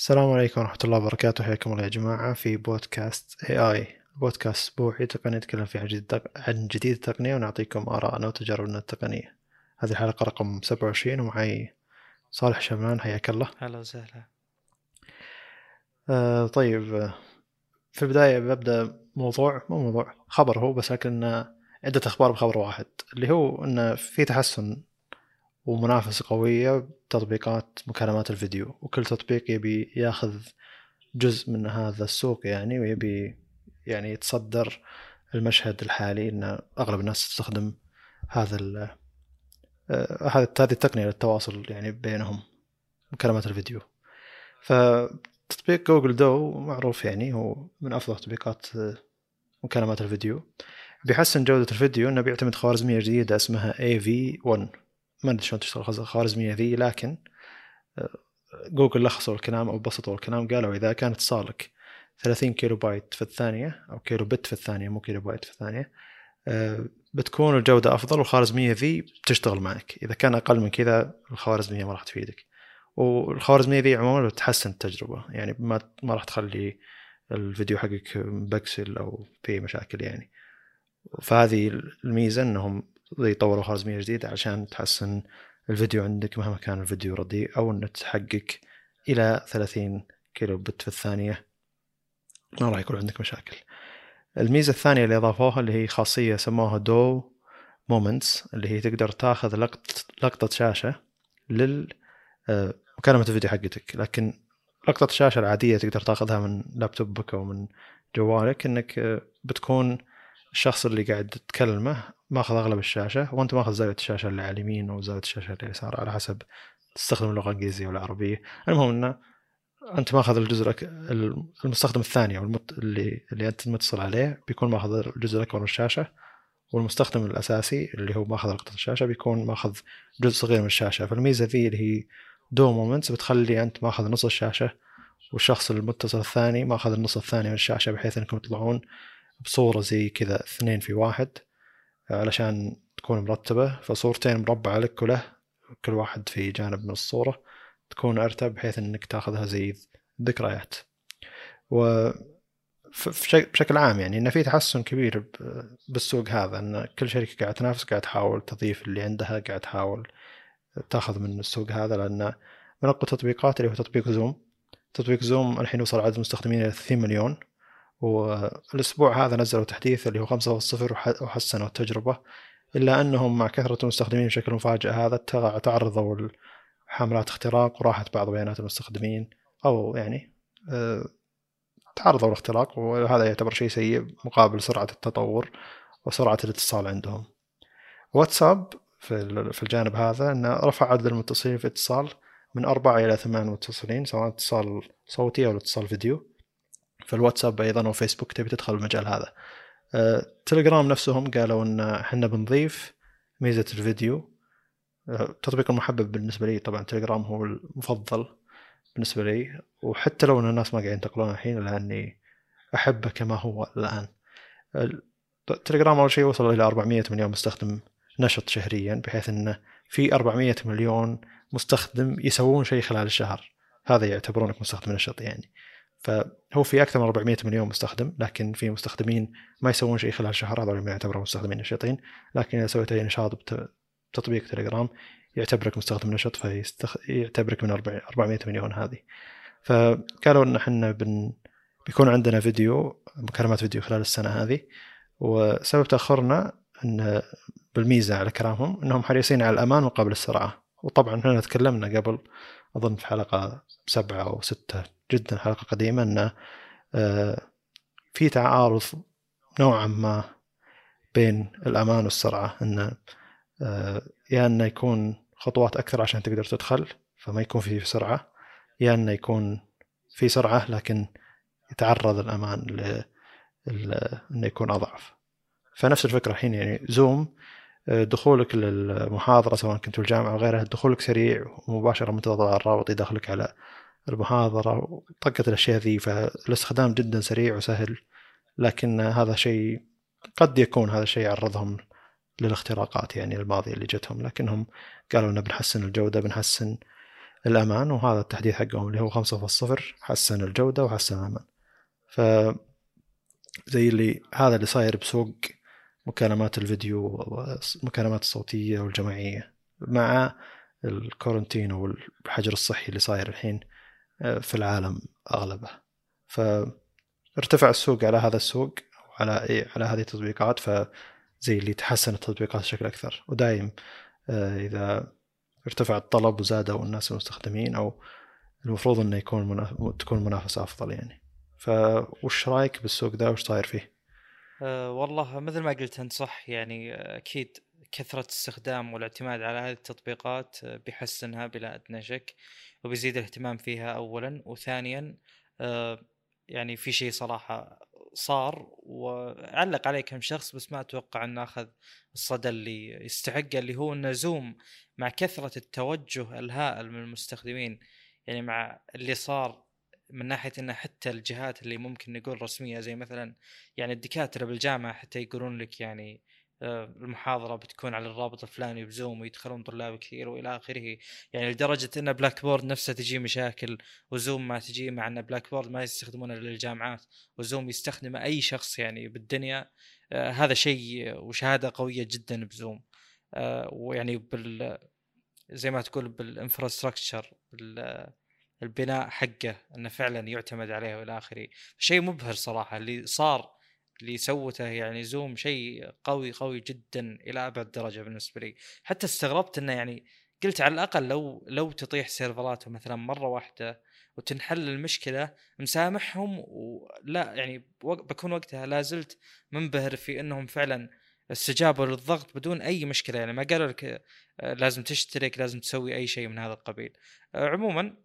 السلام عليكم ورحمة الله وبركاته. حياكم الله يا جماعة في بودكاست اي اي بودكاست أسبوعي تقني نتكلم فيه عن جديد عن جديد التقنية ونعطيكم آراءنا وتجاربنا التقنية. هذه الحلقة رقم 27 ومعي صالح شمعان حياك الله. هلا وسهلا. آه طيب آه، في البداية ببدأ موضوع مو موضوع خبر هو بس لكن عدة أخبار بخبر واحد اللي هو أنه في تحسن ومنافسة قوية بتطبيقات مكالمات الفيديو وكل تطبيق يبي ياخذ جزء من هذا السوق يعني ويبي يعني يتصدر المشهد الحالي إن أغلب الناس تستخدم هذا آه، هذه التقنية للتواصل يعني بينهم مكالمات الفيديو. فتطبيق جوجل دو معروف يعني هو من أفضل تطبيقات آه، مكالمات الفيديو. بيحسن جودة الفيديو إنه بيعتمد خوارزمية جديدة اسمها AV1 ما أدري شلون تشتغل الخوارزميه ذي لكن آه، جوجل لخصوا الكلام أو بسطوا الكلام قالوا إذا كان اتصالك 30 كيلو بايت في الثانية أو كيلو بت في الثانية مو كيلو بايت في الثانية آه، بتكون الجودة أفضل والخوارزميه ذي بتشتغل معك. إذا كان أقل من كذا الخوارزميه ما راح تفيدك. والخوارزمية ذي عموما بتحسن التجربة. يعني ما ما راح تخلي الفيديو حقك مبكسل أو في مشاكل يعني. فهذه الميزة إنهم يطوروا خوارزمية جديدة عشان تحسن الفيديو عندك مهما كان الفيديو رديء أو إنه تحقق إلى 30 كيلو بت في الثانية. ما راح يكون عندك مشاكل. الميزة الثانية اللي أضافوها اللي هي خاصية سموها Duo moments اللي هي تقدر تاخذ لقطة لقطة شاشة لل آه، مكالمة الفيديو حقتك. لكن لقطة الشاشة العادية تقدر تاخذها من لابتوبك أو من جوالك إنك آه، بتكون الشخص اللي قاعد تكلمه ماخذ أغلب الشاشة وأنت ماخذ زاوية الشاشة اللي على اليمين وزاوية الشاشة اللي اليسار على حسب تستخدم اللغة الإنجليزية ولا العربية المهم إنه أنت ماخذ الجزء المستخدم الثاني أو. اللي اللي أنت متصل عليه بيكون ماخذ الجزء الأكبر من الشاشة والمستخدم الأساسي اللي هو ماخذ لقطه الشاشة بيكون ماخذ جزء صغير من الشاشة فالميزة ذي اللي هي Duo moments بتخلي أنت ماخذ نص الشاشة والشخص المتصل الثاني ماخذ النص الثاني من الشاشة بحيث إنكم تطلعون بصورة زي كذا اثنين في واحد علشان تكون مرتبة. فصورتين مربعة لك وله كل واحد في جانب من الصورة تكون أرتب بحيث إنك تاخذها زي ذكريات و بشكل عام يعني إن في تحسن كبير بالسوق هذا إن كل شركة قاعدة تنافس قاعدة تحاول تضيف اللي عندها قاعدة تحاول تاخذ من السوق هذا. لأن من أقوى التطبيقات اللي هو تطبيق زوم. تطبيق زوم الحين وصل عدد المستخدمين إلى 30 مليون. والأسبوع هذا نزلوا تحديث اللي هو 5.0 وحسنوا التجربة إلا أنهم مع كثرة المستخدمين بشكل مفاجئ هذا تعرضوا لحملات اختراق وراحت بعض بيانات المستخدمين أو يعني آه، تعرضوا للاختراق وهذا يعتبر شيء سيء مقابل سرعة التطور وسرعة الاتصال عندهم. واتساب في الجانب هذا أنه رفع عدد المتصلين في اتصال من أربعة إلى ثمان متصلين سواء اتصال صوتي أو اتصال فيديو. فالواتساب أيضا وفيسبوك تبي تدخل المجال هذا. أه، تليجرام نفسهم قالوا إن إحنا بنضيف ميزة الفيديو. أه، تطبيق المحبب بالنسبة لي طبعا تليجرام هو المفضل بالنسبة لي. وحتى لو إن الناس ما قاعدين ينتقلون الحين لأني أحبه كما هو الآن. تليجرام أول شيء وصل إلى 400 مليون مستخدم نشط شهريا بحيث انه في 400 مليون مستخدم يسوون شيء خلال الشهر. هذا يعتبرونك مستخدم نشط يعني. فهو في أكثر من 400 مليون مستخدم لكن في مستخدمين ما يسوون شيء خلال شهر هذول ما يعتبرون مستخدمين نشيطين لكن إذا سويت أي نشاط بتطبيق تليجرام يعتبرك مستخدم نشط فيعتبرك من 400 مليون هذه. فقالوا إن إحنا بن بيكون عندنا فيديو مكالمات فيديو خلال السنة هذه وسبب تأخرنا إن بالميزة على كلامهم إنهم حريصين على الأمان مقابل السرعه وطبعا إحنا تكلمنا قبل أظن في حلقة سبعة أو ستة جدا حلقة قديمة إنه آه، في تعارض نوعا ما بين الأمان والسرعة انه آه، يا إنه يكون خطوات أكثر عشان تقدر تدخل فما يكون في سرعة يا إنه يكون في سرعة لكن يتعرض الأمان ل إنه يكون أضعف. فنفس الفكرة الحين يعني زوم دخولك للمحاضرة سواء كنت في الجامعة أو غيرها دخولك سريع ومباشرة من تضغط على الرابط يدخلك على المحاضرة وطقت الأشياء ذي فالاستخدام جدا سريع وسهل لكن هذا شيء قد يكون هذا الشيء عرضهم للاختراقات يعني الماضية اللي جتهم لكنهم قالوا إنه بنحسن الجودة بنحسن الأمان وهذا التحديث حقهم اللي هو 5.0 حسن الجودة وحسن الأمان. ف زي اللي هذا اللي صاير بسوق مكالمات الفيديو والمكالمات الصوتية والجماعية مع الكورنتين والحجر الصحي اللي صاير الحين آه، في العالم أغلبه فارتفع السوق على هذا السوق إيه على هذه التطبيقات فزي اللي تحسن التطبيقات بشكل أكثر ودايم آه، إذا ارتفع الطلب وزادوا الناس المستخدمين أو المفروض إنه يكون. تكون منافسة أفضل يعني فوش رأيك بالسوق ذا وش صاير فيه؟ أه والله مثل ما قلت أنت صح يعني أكيد كثرة استخدام والاعتماد على هذه التطبيقات بيحسنها بلا ادنى شك وبيزيد الاهتمام فيها اولا وثانيا أه يعني في شيء صراحة صار وعلق عليه كم شخص بس ما أتوقع انه أخذ الصدى اللي يستحقه اللي هو أنه زوم مع كثرة التوجه الهائل من المستخدمين يعني مع اللي صار من ناحية انه حتى الجهات اللي ممكن نقول رسمية زي مثلا يعني الدكاترة بالجامعة حتى يقولون لك يعني آه، المحاضرة بتكون على الرابط الفلاني بزوم ويدخلون طلاب كثير وإلى آخره. يعني لدرجة إن بلاك بورد نفسه تجي مشاكل وزوم ما تجي مع إن بلاك بورد ما يستخدمونه للجامعات وزوم يستخدمه أي شخص يعني بالدنيا آه هذا شيء وشهادة قوية جدا بزوم. آه ويعني بال زي ما تقول بال infrastructure البناء حقه إنه فعلا يعتمد عليه وإلى آخره. شيء مبهر صراحة اللي صار اللي سوته يعني زوم شيء قوي قوي جدا إلى أبعد درجة بالنسبة لي. حتى استغربت إنه يعني قلت على الأقل لو لو تطيح سيرفراته مثلا مرة واحدة وتنحل المشكلة مسامحهم ولا يعني بكون وقتها لا زلت منبهر في إنهم فعلا استجابوا للضغط بدون أي مشكلة. يعني ما قالوا لك آه، لازم تشترك لازم تسوي أي شيء من هذا القبيل. آه، عموما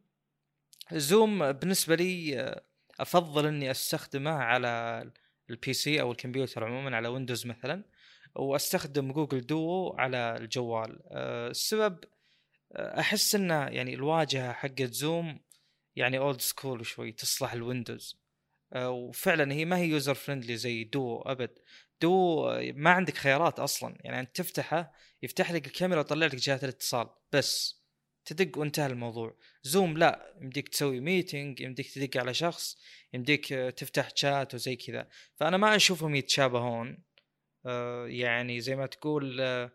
زوم بالنسبة لي أفضل إني أستخدمه على ال PC أو الكمبيوتر عموما على ويندوز مثلا وأستخدم جوجل دو على الجوال. السبب أحس انه يعني الواجهة حقت زوم يعني old school شوي تصلح الويندوز. وفعلا هي ما هي user friendly زي دو أبد. دو ما عندك خيارات أصلا يعني أنت تفتحه يفتح لك الكاميرا ويطلع لك جهات الاتصال بس. تدق وانتهى الموضوع. زوم لا يمديك تسوي meeting يمديك تدق على شخص يمديك تفتح شات وزي كذا. فأنا ما اشوفهم يتشابهون. آه يعني زي ما تقول آه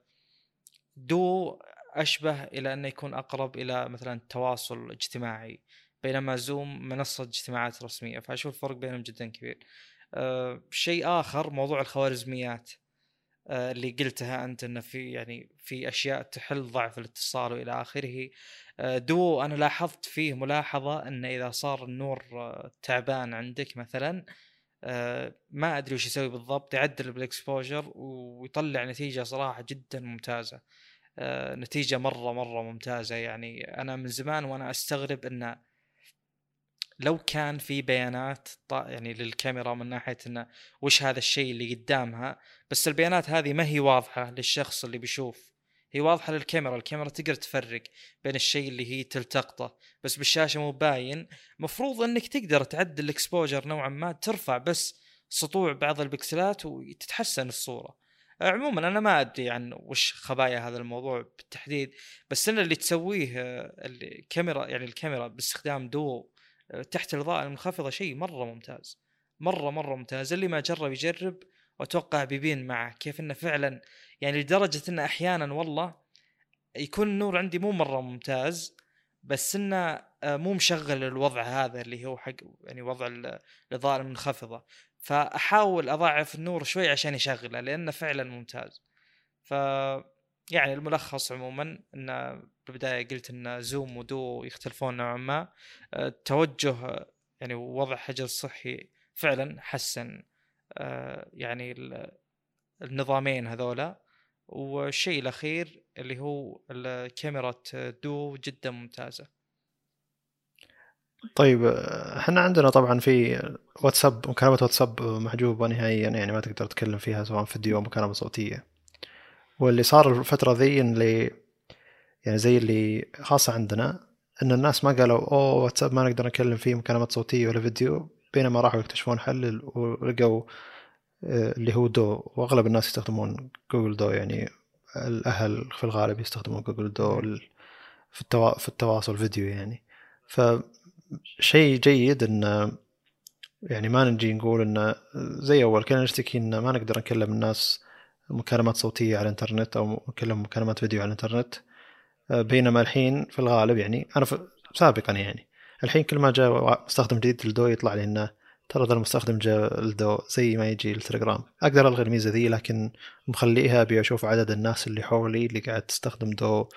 دو أشبه إلى أنه يكون أقرب إلى مثلا التواصل الاجتماعي بينما زوم منصة اجتماعات رسمية. فأشوف الفرق بينهم جدا كبير. آه شيء آخر موضوع الخوارزميات. آه اللي قلتها أنت إنه في يعني في أشياء تحل ضعف الاتصال وإلى آخره. آه دو أنا لاحظت فيه ملاحظة ان إذا صار النور آه تعبان عندك مثلا آه ما أدري وش يسوي بالضبط يعدل بالإكسبوجر ويطلع نتيجة صراحة جدا ممتازة. آه نتيجة مرة مرة ممتازة. يعني أنا من زمان وأنا أستغرب إنه لو كان في بيانات يعني للكاميرا من ناحية إنه وش هذا الشيء اللي قدامها بس البيانات هذه ما هي واضحة للشخص اللي بيشوف. هي واضحة للكاميرا الكاميرا تقدر تفرق بين الشيء اللي هي تلتقطه. بس بالشاشة مو باين. مفروض إنك تقدر تعدل ال exposure نوعا ما ترفع بس سطوع بعض البكسلات وتتحسن الصورة. عموما أنا ما أدري عن وش خبايا هذا الموضوع بالتحديد بس إن اللي تسويه الكاميرا يعني الكاميرا باستخدام دو تحت الإضاءة المنخفضة شيء مرة ممتاز مرة مرة ممتاز. اللي ما جرب يجرب وأتوقع بيبين معه كيف إنه فعلا يعني لدرجة إنه أحيانا والله يكون النور عندي مو مرة ممتاز بس إنه آه، مو مشغل الوضع هذا اللي هو حق يعني وضع الإضاءة المنخفضة. فأحاول اضاعف النور شوي عشان يشغله لأنه فعلا ممتاز. ف يعني الملخص عموما ان بالبداية قلت إن زوم ودو يختلفون نوعا ما. التوجه يعني وضع حجر الصحي فعلا حسن. آه، يعني النظامين هذولا. والشيء الأخير اللي هو الكاميرا دو جدا ممتازة. طيب إحنا عندنا طبعا في واتساب مكالمة واتساب محجوبة نهائيا يعني ما تقدر تتكلم فيها سواء فيديو أو مكالمة صوتية. واللي صار الفترة ذي اللي يعني زي اللي خاصة عندنا إن الناس ما قالوا أوه واتساب ما نقدر نكلم فيه مكالمات صوتية ولا فيديو. بينما راحوا يكتشفون حل ولقوا آه، اللي هو دو. وأغلب الناس يستخدمون جوجل دو يعني الأهل في الغالب يستخدمون جوجل دو في التوا... في التواصل فيديو يعني. فشيء جيد إن يعني ما نجي نقول انه زي أول كنا نشتكي إن ما نقدر نكلم الناس مكالمات صوتية على الإنترنت أو نكلم مكالمات فيديو على الإنترنت. بينما الحين في الغالب يعني. أنا سابقا يعني. الحين كل ما جاء مستخدم جديد للدو يطلع لي إنه ترى ذا المستخدم جاء الدو زي ما يجي التليجرام. أقدر ألغي الميزة ذي لكن مخليها أبي أشوف عدد الناس اللي حولي اللي قاعد تستخدم دو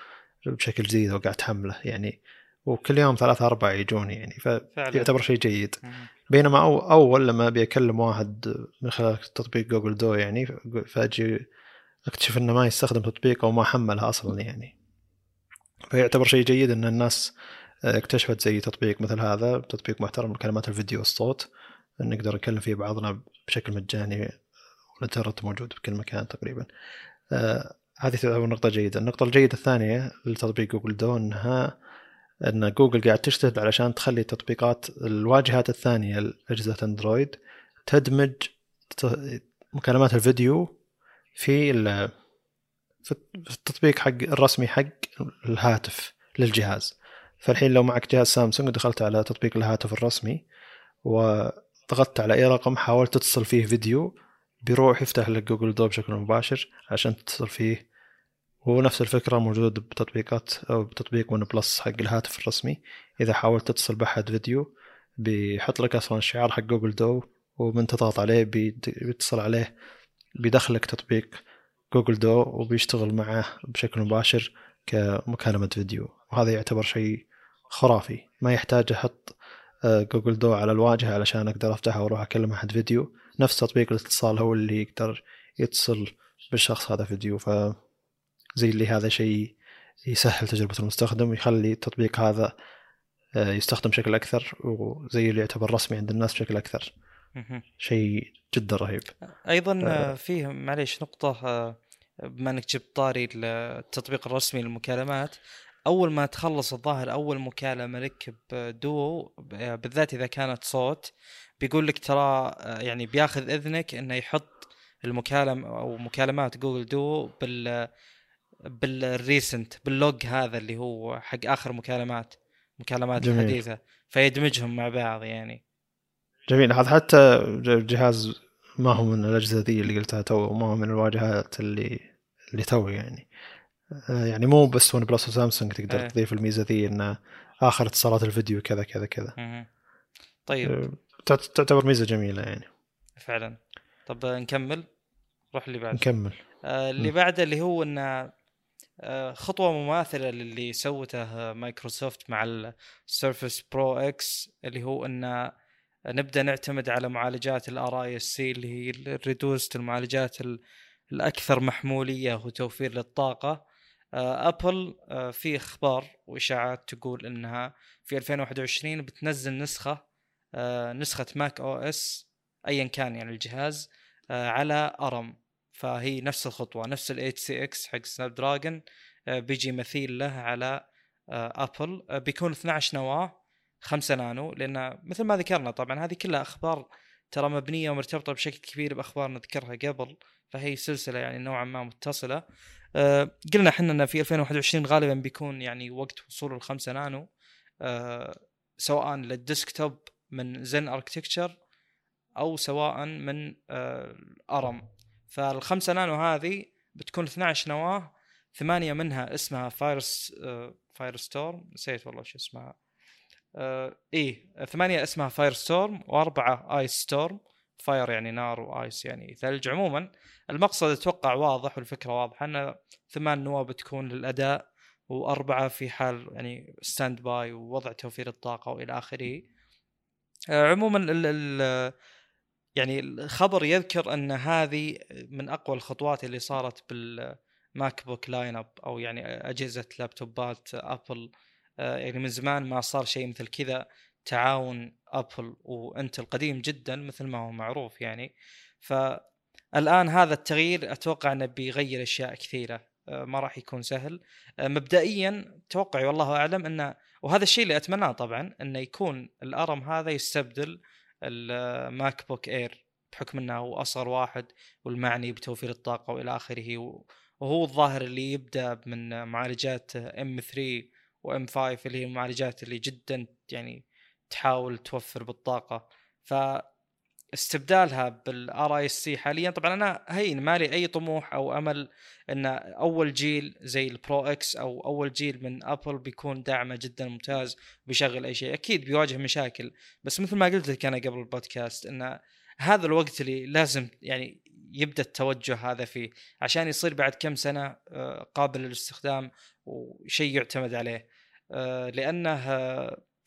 بشكل جديد وقاعد تحمله يعني. وكل يوم ثلاثة أربعة يجون يعني. فيعتبر شيء جيد. بينما أو أول لما أبي أكلم واحد من خلال تطبيق جوجل دو يعني فأجي أكتشف إنه ما يستخدم تطبيق أو ما حملها أصلا يعني. فيعتبر شيء جيد إن الناس اكتشفت زي تطبيق مثل هذا تطبيق محترم لكلمات الفيديو والصوت نقدر نكلم فيه بعضنا بشكل مجاني والإنترنت موجود بكل مكان تقريبا. آه هذه تعتبر نقطة جيدة. النقطة الجيدة الثانية لتطبيق جوجل دو إنها إن جوجل قاعد تجتهد علشان تخلي تطبيقات الواجهات الثانية لأجهزة أندرويد تدمج مكالمات الفيديو في في التطبيق حق الرسمي حق الهاتف للجهاز. فالحين لو معك جهاز سامسونج ودخلت على تطبيق الهاتف الرسمي وضغطت على أي رقم حاولت تتصل فيه فيديو بيروح يفتح لك جوجل دو بشكل مباشر عشان تتصل فيه. هو نفس الفكرة موجودة بتطبيقات أو بتطبيق ون بلس حق الهاتف الرسمي. إذا حاولت تتصل بأحد فيديو بيحط لك أصلا الشعار حق جوجل دو ومن تضغط عليه بيتصل عليه بيدخلك تطبيق جوجل دو وبيشتغل معه بشكل مباشر كمكالمة فيديو. وهذا يعتبر شيء خرافي. ما يحتاج أحط آه، جوجل دو على الواجهة علشان أقدر افتحها وأروح أكلم أحد فيديو. نفس تطبيق الاتصال هو اللي يقدر يتصل بالشخص هذا فيديو. ف زي اللي هذا شيء يسهل تجربة المستخدم ويخلي التطبيق هذا آه، يستخدم بشكل أكثر وزي اللي يعتبر رسمي عند الناس بشكل أكثر. شيء جدا رهيب. أيضا ف... فيه معليش نقطة بما إنك جبت طاري التطبيق الرسمي للمكالمات أول ما تخلص الظاهر أول مكالمة لك بدو بالذات إذا كانت صوت بيقول لك ترى يعني بياخذ إذنك إنه يحط المكالمه أو مكالمات جوجل دو بال بال recent بال log هذا اللي هو حق آخر مكالمات مكالمات جميل. الحديثة فيدمجهم مع بعض يعني جميل هذا حتى جهاز ما هو من الأجهزة ذي اللي قلتها تو ما هو من الواجهات اللي اللي تو يعني. آه، يعني مو بس ون بلس وسامسونج تقدر أيه. تضيف الميزة ذي إن آخر اتصالات الفيديو كذا كذا كذا. طيب. آه، تعتبر ميزة جميلة يعني. فعلا. طب نكمل؟ روح اللي بعده نكمل. آه اللي بعده اللي هو إن آه خطوة مماثلة للي سوته مايكروسوفت مع السيرفس Pro X اللي هو إن نبدأ نعتمد على معالجات ال RISC اللي هي ال reduced المعالجات الأكثر محمولية وتوفير للطاقة. أبل آه، آه، في أخبار وإشاعات تقول إنها في 2021 بتنزل نسخة آه، نسخة macOS ايا كان يعني الجهاز على أرم. فهي نفس الخطوة نفس ال 8cx حق سناب دراجون بيجي مثيل له على أبل. بيكون 12 نواة. 5 نانو لأن مثل ما ذكرنا طبعا هذه كلها أخبار ترى مبنية ومرتبطة بشكل كبير باخبار نذكرها قبل فهي سلسلة يعني نوعا ما متصلة. أه قلنا إحنا إن في 2021 غالبا بيكون يعني وقت وصول الخمسة نانو. أه سواء لل desktop من Zen architecture أو سواء من أه أرم. فالخمسة نانو هذه بتكون 12 نواة ثمانية منها اسمها فايرس فاير ستورم. نسيت والله شو اسمها. آه إيه ثمانية اسمها Firestorm وأربعة Icestorm fire يعني نار و ice يعني ثلج عموما المقصد أتوقع واضح والفكرة واضحة أن ثمان نواه بتكون للأداء وأربعة في حال يعني standby ووضع توفير الطاقة وإلى آخره. آه عموما ال ال يعني الخبر يذكر أن هذه من أقوى الخطوات اللي صارت بالماك بوك line up أو يعني أجهزة لابتوبات ابل يعني من زمان ما صار شيء مثل كذا تعاون أبل وإنتل قديم جدا مثل ما هو معروف يعني. فالآن هذا التغيير أتوقع إنه بيغير أشياء كثيرة آه، ما راح يكون سهل. آه، مبدئيا توقعي والله أعلم انه وهذا الشيء اللي أتمناه طبعا إنه يكون الأرم هذا يستبدل الماك بوك إير بحكم إنه هو أصغر واحد والمعني بتوفير الطاقة وإلى آخره وهو الظاهر اللي يبدأ من معالجات m3 و m5 اللي هي المعالجات اللي جدا يعني تحاول توفر بالطاقة. ف استبدالها بال RISC حاليا طبعا أنا هين ما لي أي طموح أو أمل إن أول جيل زي ال Pro X أو أول جيل من ابل بيكون دعمه جدا ممتاز بيشغل أي شيء. أكيد بيواجه مشاكل بس مثل ما قلت لك أنا قبل البودكاست إن هذا الوقت اللي لازم يعني يبدأ التوجه هذا فيه عشان يصير بعد كم سنة آه، قابل للاستخدام وشيء يعتمد عليه. لأنه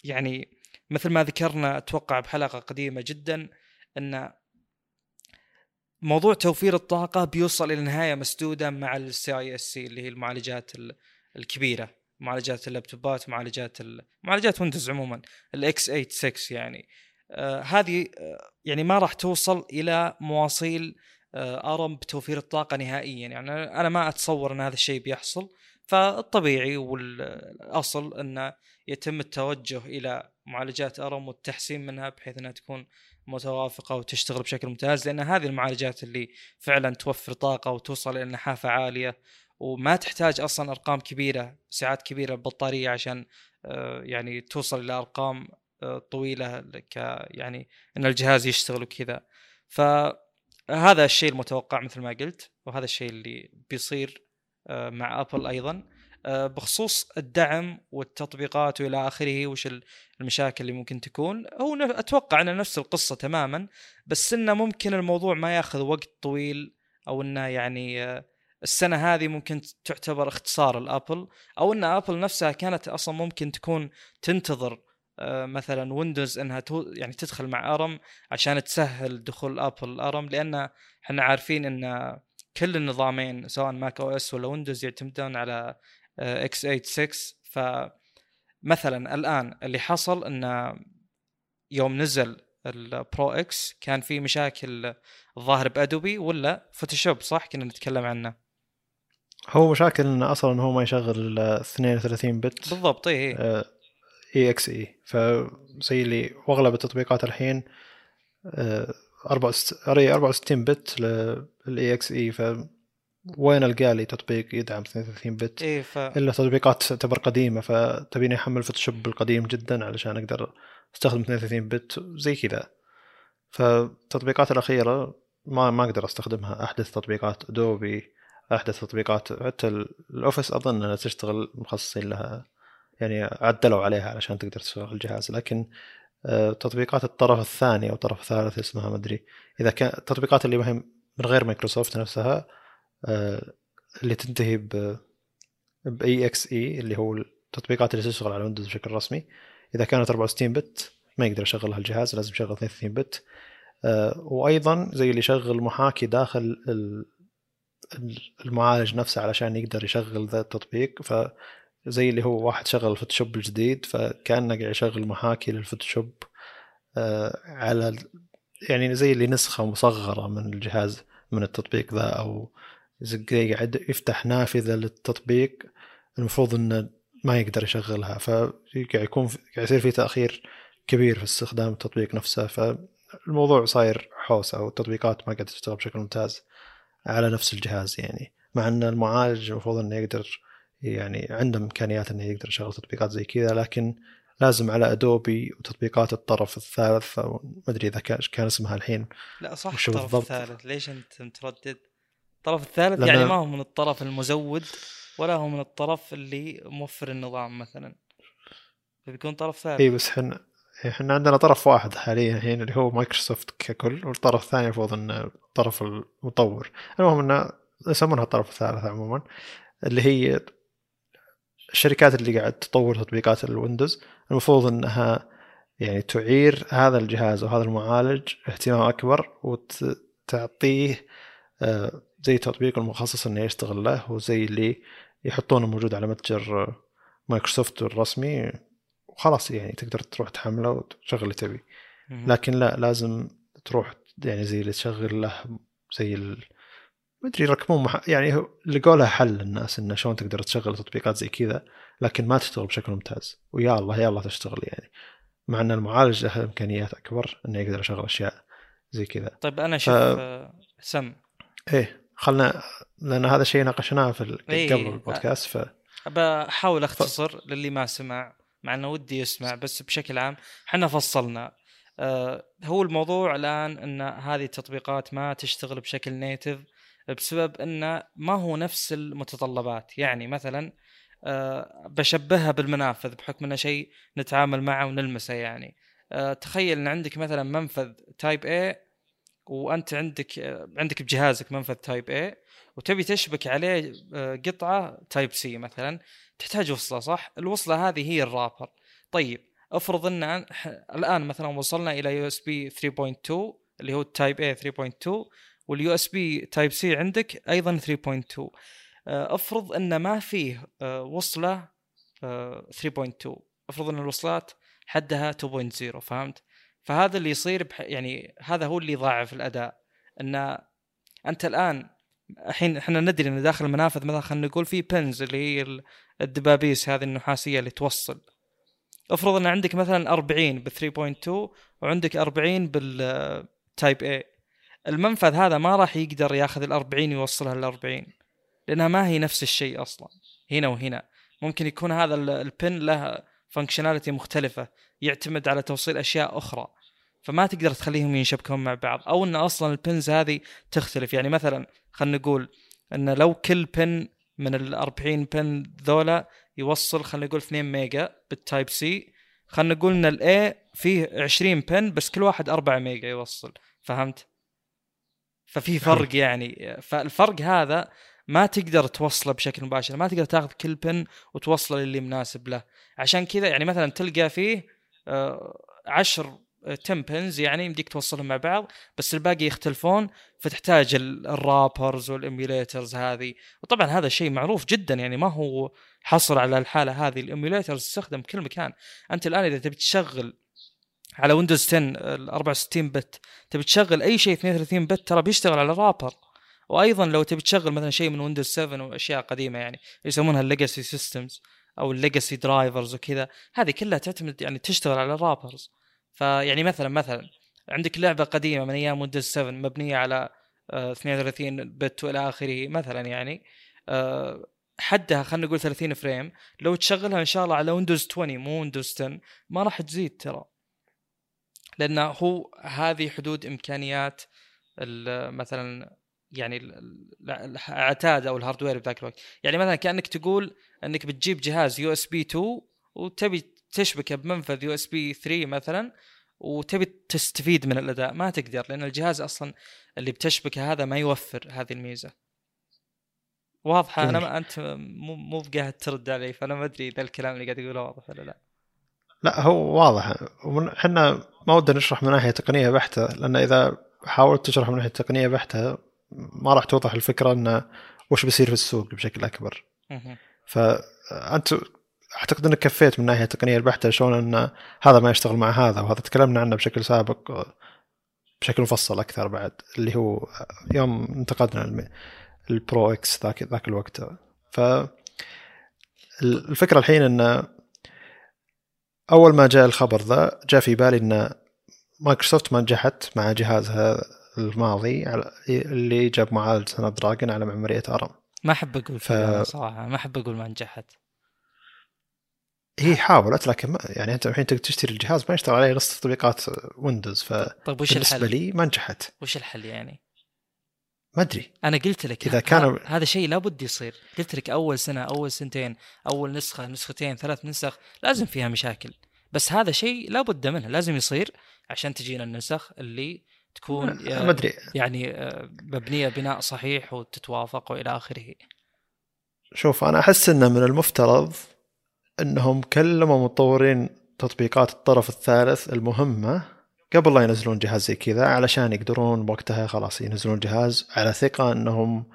يعني مثل ما ذكرنا أتوقع بحلقة قديمة جدا أن موضوع توفير الطاقة بيوصل إلى نهاية مسدودة مع ال CISC اللي هي المعالجات الكبيرة معالجات اللابتوبات معالجات معالجات ويندوز عموما ال x86 يعني. آه هذه آه يعني ما راح توصل إلى مواصيل آه أرم بتوفير الطاقة نهائيا. يعني أنا ما أتصور أن هذا الشيء بيحصل. فالطبيعي والأصل انه يتم التوجه إلى معالجات أرم والتحسين منها بحيث أنها تكون متوافقة وتشتغل بشكل ممتاز لأن هذه المعالجات اللي فعلا توفر طاقة وتوصل إلى نحافة عالية وما تحتاج أصلا أرقام كبيرة ساعات كبيرة بالبطاريه عشان آه، يعني توصل إلى أرقام آه، طويلة ك يعني إن الجهاز يشتغل وكذا. فهذا الشيء المتوقع مثل ما قلت وهذا الشيء اللي بيصير. مع ابل أيضا. آه، بخصوص الدعم والتطبيقات وإلى آخره وش المشاكل اللي ممكن تكون. هو أتوقع إنه نفس القصة تماما بس إنه ممكن الموضوع ما يأخذ وقت طويل أو إنه يعني آه، السنة هذه ممكن تعتبر اختصار الابل أو إن ابل نفسها كانت أصلا ممكن تكون تنتظر آه، مثلا ويندوز إنها يعني تدخل مع أرم عشان تسهل دخول ابل ارم لأن إحنا عارفين إن كل النظامين سواء Mac OS ولا ويندوز يعتمدون على x86 فمثلا الآن اللي حصل انه يوم نزل ال Pro X كان في مشاكل الظاهر بأدوبي ولا فوتوشوب صح؟ كنا نتكلم عنه. هو مشاكل إنه أصلا هو ما يشغل 32 bit. بالضبط اي EXE. فزي اللي وأغلب التطبيقات الحين 64 bit لل EXE ف وين ألقى لي تطبيق يدعم 32 bit إيه ف... إلا تطبيقات تعتبر قديمة فتبيني أحمل فوتوشوب القديم جدا علشان أقدر أستخدم 32 bit زي كذا. فالتطبيقات الأخيرة ما ما أقدر أستخدمها. أحدث تطبيقات ادوبي أحدث تطبيقات حتى الأوفيس أظن أنها تشتغل مخصصين لها. يعني عدلوا عليها علشان تقدر تشتغل الجهاز. لكن آه، تطبيقات الطرف الثاني أو الطرف الثالث اسمها ما أدري. إذا كان التطبيقات اللي من غير مايكروسوفت نفسها آه، اللي تنتهي ب EXE اللي هو التطبيقات اللي تشتغل على ويندوز بشكل رسمي. إذا كانت 64 bit ما يقدر يشغلها الجهاز لازم يشغل 32 bit آه، وأيضا زي اللي يشغل محاكي داخل المعالج نفسه علشان يقدر يشغل ذا التطبيق. فزي اللي هو واحد شغل الفوتوشوب الجديد فكأنه قاعد يشغل محاكي للفوتوشوب آه، على يعني زي اللي نسخة مصغرة من الجهاز من التطبيق ذا أو قاعد يفتح نافذة للتطبيق المفروض إنه ما يقدر يشغلها. فقاعد يكون قاعد يصير في تأخير كبير في استخدام التطبيق نفسه. فالموضوع صاير حوسة والتطبيقات ما قاعدة تشتغل بشكل ممتاز على نفس الجهاز يعني. مع إن المعالج المفروض إنه يقدر يعني عنده إمكانيات إنه يقدر يشغل تطبيقات زي كذا لكن لازم على ادوبي وتطبيقات الطرف الثالث ما أدري إذا كان اسمها الحين. لا صح الطرف الثالث. ليش أنت متردد؟ الطرف الثالث يعني ما هو من الطرف المزود ولا هو من الطرف اللي موفر النظام مثلا. فبيكون طرف ثالث. اي بس إحنا إحنا عندنا طرف واحد حاليا الحين اللي هو مايكروسوفت ككل والطرف الثاني المفروض إنه الطرف المطور. المهم إنه يسمونها الطرف الثالث عموما اللي هي الشركات اللي قاعد تطور تطبيقات الويندوز المفروض إنها يعني تعير هذا الجهاز وهذا المعالج اهتمام أكبر وتعطيه آه، زي تطبيق المخصص إنه يشتغل له وزي اللي يحطونه موجود على متجر مايكروسوفت الرسمي وخلاص يعني تقدر تروح تحمله وتشغل اللي تبي لكن لا لازم تروح يعني زي اللي تشغل له زي. ما أدري يركبون مح... يعني لقوا لها حل للناس إنه شلون تقدر تشغل تطبيقات زي كذا لكن ما تشتغل بشكل ممتاز. ويا الله يا الله تشتغل يعني. مع إن المعالج له إمكانيات أكبر إنه يقدر يشغل أشياء زي كذا. طيب أنا شوف ف... سم. إيه خلنا لأن هذا الشيء ناقشناه في إيه. قبل البودكاست ف بحاول اختصر ف... للي ما سمع مع إنه ودي يسمع بس بشكل عام إحنا فصلنا. آه هو الموضوع الآن إن هذه التطبيقات ما تشتغل بشكل native بسبب انه ما هو نفس المتطلبات. يعني مثلا آه بشبهها بالمنافذ بحكم إنه شيء نتعامل معه ونلمسه يعني. آه تخيل إن عندك مثلا منفذ type A وأنت عندك آه عندك بجهازك منفذ type A وتبي تشبك عليه آه، قطعة type C مثلا تحتاج وصلة صح؟ الوصلة هذه هي ال wrapper. طيب افرض إن الآن مثلا وصلنا إلى USB 3.2 اللي هو ال type A 3.2 وال USB type C عندك أيضا 3.2 آه، أفرض أن ما فيه آه، وصلة 3.2 أفرض أن الوصلات حدها 2.0 فهمت؟ فهذا اللي يصير بح... يعني هذا هو اللي يضاعف الأداء. أن أنت الآن الحين إحنا ندري إن داخل المنافذ مثلا خلينا نقول في pins اللي هي الدبابيس هذه النحاسية اللي توصل. أفرض أن عندك مثلا 40 ب 3.2 وعندك 40 بال type A. المنفذ هذا ما راح يقدر ياخذ ال 40 يوصلها لل 40 لأنها ما هي نفس الشيء أصلا هنا وهنا. ممكن يكون هذا ال pin له functionality مختلفة يعتمد على توصيل أشياء أخرى. فما تقدر تخليهم ينشبكون مع بعض أو إن أصلا ال pins هذه تختلف. يعني مثلا خلينا نقول إن لو كل pin من ال 40 pin ذولا يوصل خلينا نقول 2 ميجا بال type C خلينا نقول إن ال A فيه 20 pin بس كل واحد 4 ميجا يوصل. فهمت؟ ففي فرق يعني. فالفرق هذا ما تقدر توصله بشكل مباشر ما تقدر تاخذ كل pin وتوصله للي مناسب له. عشان كذا يعني مثلا تلقى فيه آه، عشر 10 pins يعني يمديك توصلهم مع بعض بس الباقي يختلفون فتحتاج ال wrappers وال emulators هذه. وطبعا هذا شيء معروف جدا يعني ما هو حصر على الحالة هذه. ال emulators تستخدم بكل مكان. أنت الآن إذا تبي تشغل على ويندوز 10 ال 64 bit تبي تشغل أي شيء 32 bit ترى بيشتغل على wrapper وأيضا لو تبي تشغل مثلا شيء من ويندوز 7 وأشياء قديمة يعني يسمونها ال legacy systems أو ال legacy drivers وكذا هذه كلها تعتمد يعني تشتغل على ال wrappers فيعني مثلا مثلا عندك لعبة قديمة من أيام ويندوز 7 مبنية على 32 آه، bit وإلى آخره مثلا يعني آه، حدها خلينا نقول 30 frame لو تشغلها إن شاء الله على ويندوز 20 مو ويندوز 10 ما راح تزيد ترى. لأن هو هذه حدود إمكانيات مثلا يعني العتاد أو ال hardware بذاك الوقت. يعني مثلا كأنك تقول إنك بتجيب جهاز USB 2 وتبي تشبكه بمنفذ USB 3 مثلا وتبي تستفيد من الأداء. ما تقدر لأن الجهاز أصلا اللي بتشبكه هذا ما يوفر هذه الميزة. واضحة؟ أنا ما أنت مو مو بقاعد ترد علي فأنا ما أدري إذا الكلام اللي قاعد اقوله واضح ولا لا. لا هو واضح. إحنا ما ودنا نشرح من ناحية تقنية بحتة لأن إذا حاولت تشرح من ناحية تقنية بحتة ما راح توضح الفكرة انه وش بيصير في السوق بشكل أكبر. فانت أعتقد إنك كفيت من الناحيه التقنيه البحتة شلون إن هذا ما يشتغل مع هذا وهذا تكلمنا عنه بشكل سابق بشكل مفصل أكثر بعد اللي هو يوم انتقدنا ال Pro X ذاك ذاك الوقت. ف الفكرة الحين إن أول ما جاء الخبر ذا جاء في بالي إن مايكروسوفت ما نجحت مع جهازها الماضي اللي جاب معالج Snapdragon على معمارية ARM ما أحب أقول ف... صراحة ما أحب أقول ما نجحت هي حاولت لكن ما يعني أنت الحين تشتري الجهاز ما يشتغل عليه نص تطبيقات ويندوز ف طيب وش بالنسبة الحل؟ لي ما نجحت وش الحل يعني؟ ما أدري. أنا قلت لك إذا كان هذا شيء لابد يصير. قلت لك أول سنة أول سنتين أول نسخة نسختين ثلاث نسخ لازم فيها مشاكل. بس هذا شيء لابد منه لازم يصير عشان تجينا النسخ اللي تكون ما أدري. يعني آه، مبنية بناء صحيح وتتوافق وإلى آخره. شوف أنا أحس إنه من المفترض إنهم كلموا مطورين تطبيقات الطرف الثالث المهمة قبل لا ينزلون جهاز زي كذا علشان يقدرون بوقتها خلاص ينزلون جهاز على ثقة إنهم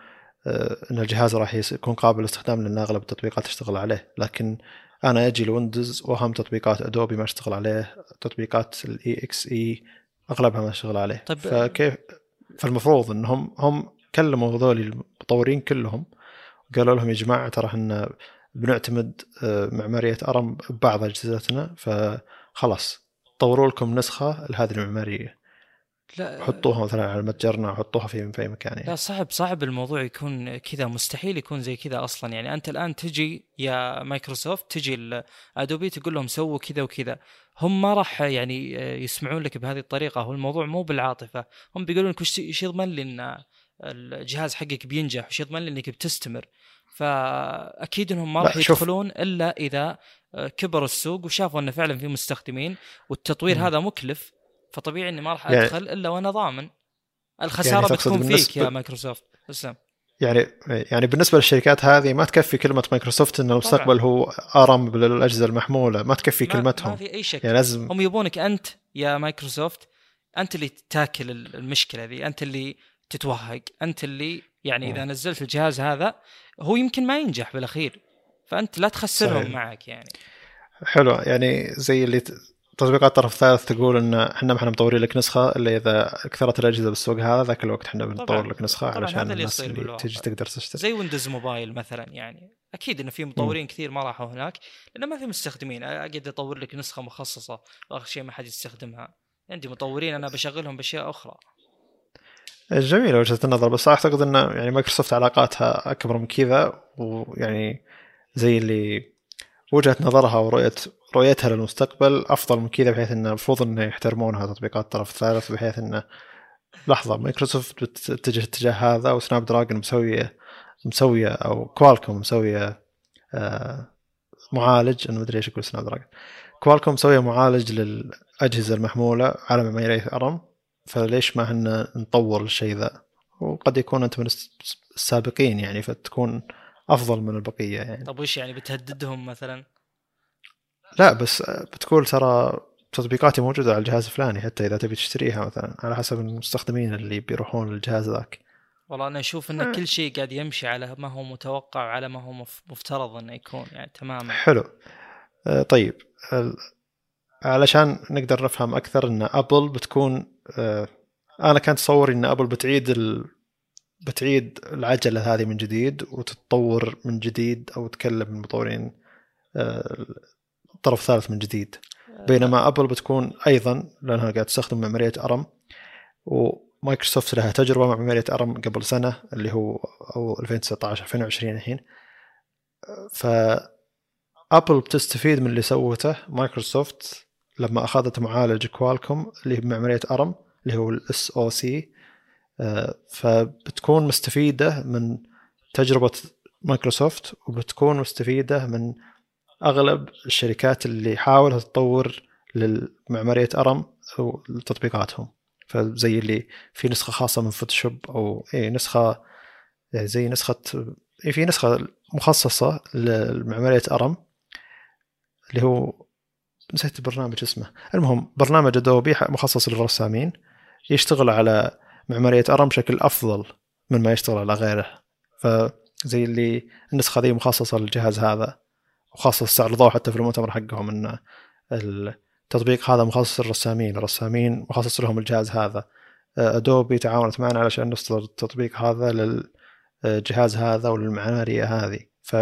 آه، إن الجهاز راح يكون قابل للاستخدام لأن أغلب التطبيقات تشتغل عليه. لكن أنا أجي الويندوز وأهم تطبيقات أدوبي ما أشتغل عليه تطبيقات ال EXE أغلبها ما أشتغل عليه. طيب فكيف فالمفروض إنهم هم كلموا هذول المطورين كلهم قالوا لهم يا جماعة ترى إحنا بنعتمد آه، معمارية ARM ببعض أجهزتنا فخلاص. طوروا لكم نسخة لهذه المعمارية. لا حطوها مثلا على متجرنا حطوها في في مكان يعني لا صعب صعب الموضوع يكون كذا مستحيل يكون زي كذا أصلا. يعني أنت الآن تجي يا مايكروسوفت تجي ادوبي تقول لهم سووا كذا وكذا. هم ما راح يعني يسمعون لك بهذه الطريقة. هو الموضوع مو بالعاطفة. هم بيقولون لك وش يضمن لي إن الجهاز حقك بينجح؟ وش يضمن لي إنك بتستمر؟ فأكيد إنهم ما راح. يدخلون إلا إذا كبر السوق وشافوا انه فعلا في مستخدمين والتطوير مم. هذا مكلف فطبيعي إني ما راح يعني- أدخل إلا وأنا ضامن. الخسارة يعني بتكون فيك يا مايكروسوفت. اسلم. يعني يعني بالنسبة للشركات هذه ما تكفي كلمة مايكروسوفت إن المستقبل هو ARM بالأجهزة المحمولة ما تكفي ما- كلمتهم. ما في أي شك. يعني لازم هم يبونك أنت يا مايكروسوفت أنت اللي تاكل المشكلة ذي أنت اللي تتوهق أنت اللي يعني إذا. نزلت الجهاز هذا هو يمكن ما ينجح بالأخير. فأنت لا تخسرهم صحيح. معك يعني. حلو. يعني زي اللي تطبيقات طرف ثالث تقول إن إحنا ما إحنا مطورين لك نسخة إلا إذا كثرت الأجهزة بالسوق هذا ذاك الوقت إحنا بنطور. لك نسخة طبعاً علشان هذا اللي الناس اللي بالواقع. تجي تقدر تشتري زي ويندوز موبايل مثلا يعني. أكيد انه في مطورين كثير ما راحوا هناك لأنه ما في مستخدمين. أقدر أطور لك نسخة مخصصة وآخر شيء ما حد يستخدمها. عندي مطورين أنا بشغلهم بأشياء أخرى. جميله وجهة النظر. بس أعتقد إن يعني مايكروسوفت علاقاتها أكبر من كذا ويعني زي اللي وجهه نظرها ورؤيه رؤيتها للمستقبل أفضل من كذا بحيث انه المفروض انه يحترمونها تطبيقات طرف ثالث بحيث انه لحظة مايكروسوفت بتتجه الاتجاه هذا و Snapdragon مسويه مسوية أو كوالكوم مسوية آه معالج أنا ما أدري إيش يقول Snapdragon. كوالكوم مسوية معالج للأجهزة المحمولة على معمارية ARM. فليش ما هن نطور الشيء ذا؟ وقد يكون انت من الس- السابقين يعني فتكون أفضل من البقية يعني. طب وش يعني بتهددهم مثلا؟ لا بس بتقول ترى تطبيقاتي موجودة على الجهاز الفلاني حتى إذا تبي تشتريها مثلا على حسب المستخدمين اللي بيروحون للجهاز ذاك. والله أنا أشوف إن كل شيء قاعد يمشي على ما هو متوقع وعلى ما هو مف- مفترض إنه يكون يعني تماما. حلو. آه، طيب. علشان نقدر نفهم أكثر إن أبل بتكون آه، أنا كان تصوري إن أبل بتعيد ال... بتعيد العجلة هذه من جديد وتتطور من جديد أو تكلم المطورين آه، طرف ثالث من جديد. بينما أبل بتكون أيضا لأنها قاعد تستخدم معمارية ARM ومايكروسوفت لها تجربة مع معمارية ARM قبل سنة اللي هو أو 2019 2020 الحين. ف أبل بتستفيد من اللي سوته مايكروسوفت لما أخذت معالج كوالكوم اللي بمعماريه ARM اللي هو ال SoC فبتكون مستفيدة من تجربة مايكروسوفت وبتكون مستفيدة من أغلب الشركات اللي حاولت تطور للمعمارية ARM أو تطبيقاتهم فزي اللي في نسخة خاصة من فوتوشوب أو اي نسخة يعني زي نسخة إيه في نسخة مخصصة لمعماريه ARM اللي هو نسيت البرنامج اسمه. المهم برنامج ادوبي مخصص للرسامين يشتغل على معمارية أرم بشكل أفضل من ما يشتغل على غيره. فزي اللي النسخة ذي مخصصة للجهاز هذا وخاصة استعرضوه حتى في المؤتمر حقهم إن التطبيق هذا مخصص للرسامين الرسامين مخصص لهم الجهاز هذا. أدوبي تعاونت معنا علشان نصدر التطبيق هذا للجهاز هذا وللمعمارية هذه. ف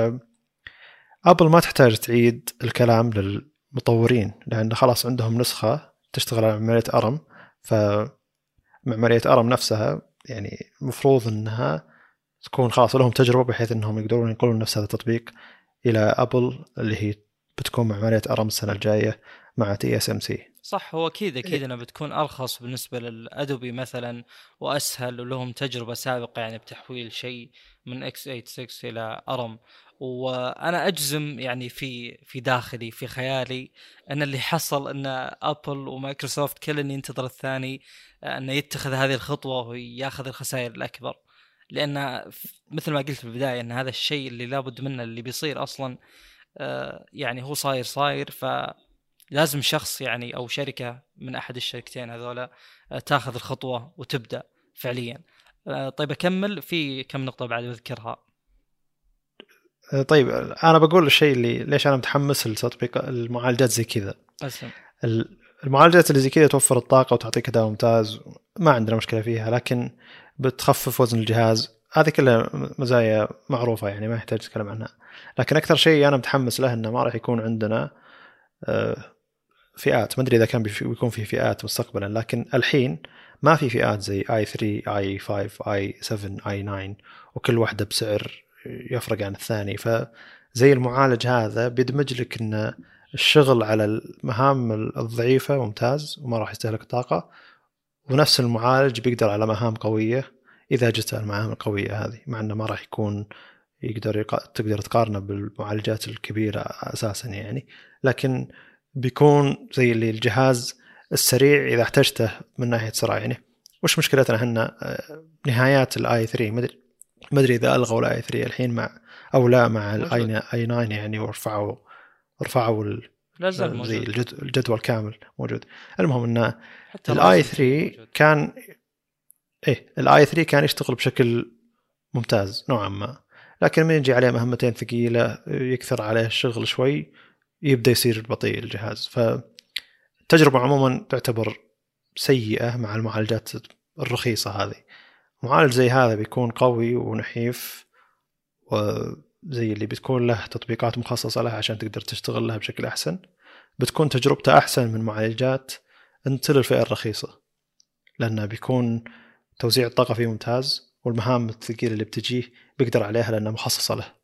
ابل ما تحتاج تعيد الكلام للمطورين لأن خلاص عندهم نسخة تشتغل على معمارية أرم. فمعمارية ARM نفسها يعني المفروض إنها تكون خلاص لهم تجربة بحيث إنهم يقدرون ينقلون نفس هذا التطبيق إلى أبل اللي هي بتكون معماريه ARM السنة الجاية مع TSMC صح هو أكيد أكيد انها بتكون أرخص بالنسبة للأدوبي مثلا وأسهل ولهم تجربة سابقة يعني بتحويل شيء من x86 إلى ARM. وأنا أجزم يعني في في داخلي في خيالي إن اللي حصل إن أبل ومايكروسوفت كل ينتظر الثاني انه يتخذ هذه الخطوة ويأخذ الخسائر الأكبر. لأن مثل ما قلت في البداية أن هذا الشيء اللي لابد منه اللي بيصير أصلا يعني هو صاير صاير. فلازم شخص يعني أو شركة من أحد الشركتين هذولا تأخذ الخطوة وتبدأ فعليا. طيب أكمل في كم نقطة بعد بذكرها طيب أنا بقول الشيء اللي ليش أنا متحمس لتطبيق المعالجات زي كذا. المعالجات اللي زي كذا توفر الطاقة وتعطيك أداء ممتاز ما عندنا مشكلة فيها لكن بتخفف وزن الجهاز. هذه كلها مزايا معروفة يعني ما يحتاج نتكلم عنها. لكن أكثر شيء أنا متحمس له إنه ما راح يكون عندنا فئات. ما أدري إذا كان بيكون في فئات مستقبلا لكن الحين ما في فئات زي آي 3 آي 5 آي 7 آي 9 وكل واحدة بسعر يفرق عن الثاني. فزي المعالج هذا بيدمج لك ان الشغل على المهام الضعيفة ممتاز وما راح يستهلك طاقة ونفس المعالج بيقدر على مهام قوية إذا جت المهام القوية هذه مع إنه ما راح يكون يقدر يق... تقدر تقارنه بالمعالجات الكبيرة أساسا يعني. لكن بيكون زي اللي الجهاز السريع إذا احتجته من ناحية سرعة يعني. وش مشكلتنا إحنا؟ آه، نهايات الاي 3 مدري ما أدري إذا ألغوا الاي 3 الحين مع أو لا مع الاي آي 9 يعني ورفعوا رفعوا ال... الجدول كامل موجود. المهم انه الاي الراسم 3 موجود. كان إيه الاي 3 كان يشتغل بشكل ممتاز نوعا ما. لكن من يجي عليه مهمتين ثقيلة يكثر عليه الشغل شوي يبدأ يصير بطيء الجهاز. فالتجربه عموما تعتبر سيئة مع المعالجات الرخيصة هذه. معالج زي هذا بيكون قوي ونحيف وزي اللي بتكون له تطبيقات مخصصة له عشان تقدر تشتغل لها بشكل أحسن. بتكون تجربته أحسن من معالجات انت للفئه الرخيصة لأنه بيكون توزيع الطاقة فيه ممتاز والمهام الثقيلة اللي بتجيه بيقدر عليها لأنها مخصصة له.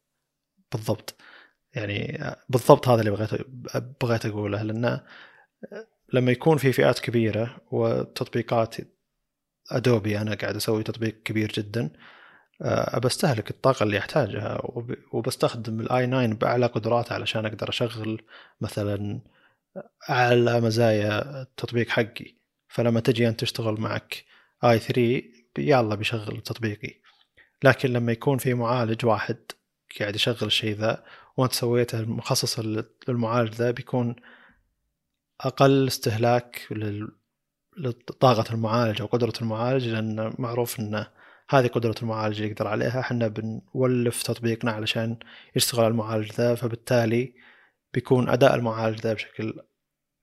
بالضبط. يعني بالضبط هذا اللي بغيت بغيت أقوله لأن لما يكون في فئات كبيرة وتطبيقات أدوبي أنا قاعد أسوي تطبيق كبير جدا بستهلك الطاقة اللي أحتاجها وب- وبستخدم الاي 9 بأعلى قدرات علشان أقدر أشغل مثلا أعلى مزايا التطبيق حقي. فلما تجي أنت تشتغل معك i3 يلا بيشغل تطبيقي. لكن لما يكون في معالج واحد قاعد يشغل الشيء ذا وأنت سويته مخصص للمعالج ذا بيكون أقل استهلاك لطاقة المعالج أو قدرة المعالج لأن معروف ان هذه قدرة المعالج اللي يقدر عليها. إحنا بنولف تطبيقنا علشان يشتغل على المعالج ذا فبالتالي بيكون أداء المعالج ذا بشكل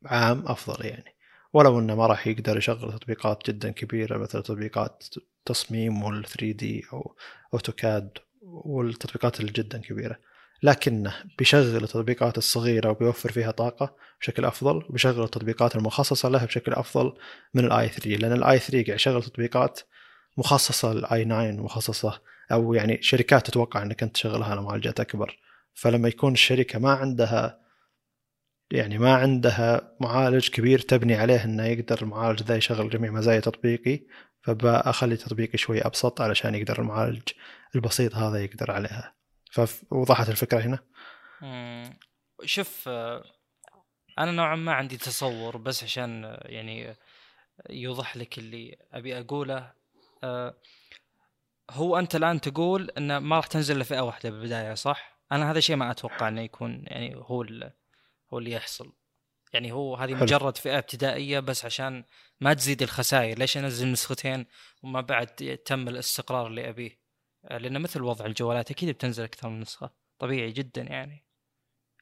عام أفضل يعني. ولو إنه ما راح يقدر يشغل تطبيقات جدا كبيرة مثل تطبيقات تصميم وال 3D أو AutoCAD والتطبيقات اللي جدا كبيرة. لكنه بيشغل التطبيقات الصغيرة وبيوفر فيها طاقة بشكل أفضل وبيشغل التطبيقات المخصصة لها بشكل أفضل من ال i3 لأن ال i3 قاعد يشغل تطبيقات مخصصة لل i9 مخصصة أو يعني شركات تتوقع إنك أنت تشغلها على معالجات أكبر. فلما يكون الشركة ما عندها يعني ما عندها معالج كبير تبني عليه إنه يقدر المعالج ذا يشغل جميع مزايا تطبيقي فبأخلي تطبيقي شوي أبسط علشان يقدر المعالج البسيط هذا يقدر عليها. فوضحت الفكرة هنا. شوف أنا نوعا ما عندي تصور بس عشان يعني يوضح لك اللي أبي أقوله هو أنت الآن تقول إن ما راح تنزل لفئه واحدة بالبداية صح؟ أنا هذا الشيء ما أتوقع إنه يكون يعني هو هو اللي يحصل. يعني هو هذه حلو. مجرد فئة ابتدائية بس عشان ما تزيد الخسائر. ليش أنزل نسختين وما بعد تم الاستقرار اللي أبيه؟ آه، لأن مثل وضع الجوالات أكيد بتنزل أكثر من نسخة. طبيعي جدا يعني.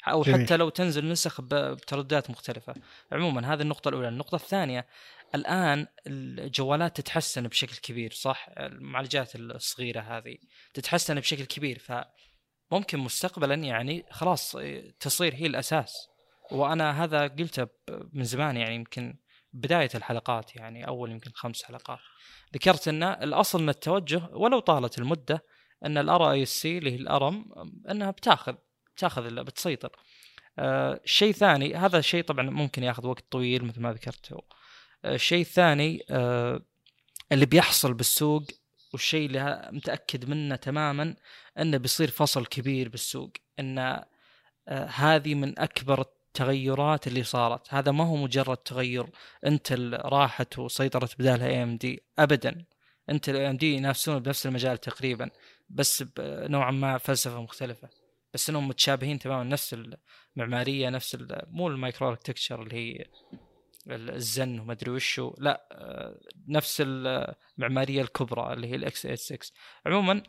أو جميل. حتى لو تنزل نسخ بترددات مختلفة. عموما هذه النقطة الأولى. النقطة الثانية الآن الجوالات تتحسن بشكل كبير صح؟ المعالجات الصغيرة هذه تتحسن بشكل كبير فممكن مستقبلا يعني خلاص تصير هي الأساس. وأنا هذا قلته من زمان يعني يمكن بداية الحلقات يعني أول يمكن خمس حلقات. ذكرت أن الأصل ان التوجه ولو طالت المدة أن ال RISC اللي هي ال ARM أنها بتاخذ بتاخذ بتسيطر. آه، شيء ثاني هذا الشيء طبعا ممكن ياخذ وقت طويل مثل ما ذكرت الشيء الثاني آه، اللي بيحصل بالسوق والشيء اللي متأكد منه تماما إنه بيصير فصل كبير بالسوق إن آه، هذه من أكبر التغيرات اللي صارت. هذا ما هو مجرد تغير Intel راحت وسيطرت بدالها اي ام دي ابدا. انتل اي ام دي ينافسون بنفس المجال تقريبا بس نوعا ما فلسفة مختلفة. بس إنهم متشابهين تماما نفس المعمارية نفس مو ال microarchitecture اللي هي الزن وما أدري وشو لا آه، نفس المعمارية الكبرى اللي هي ال x86 عموما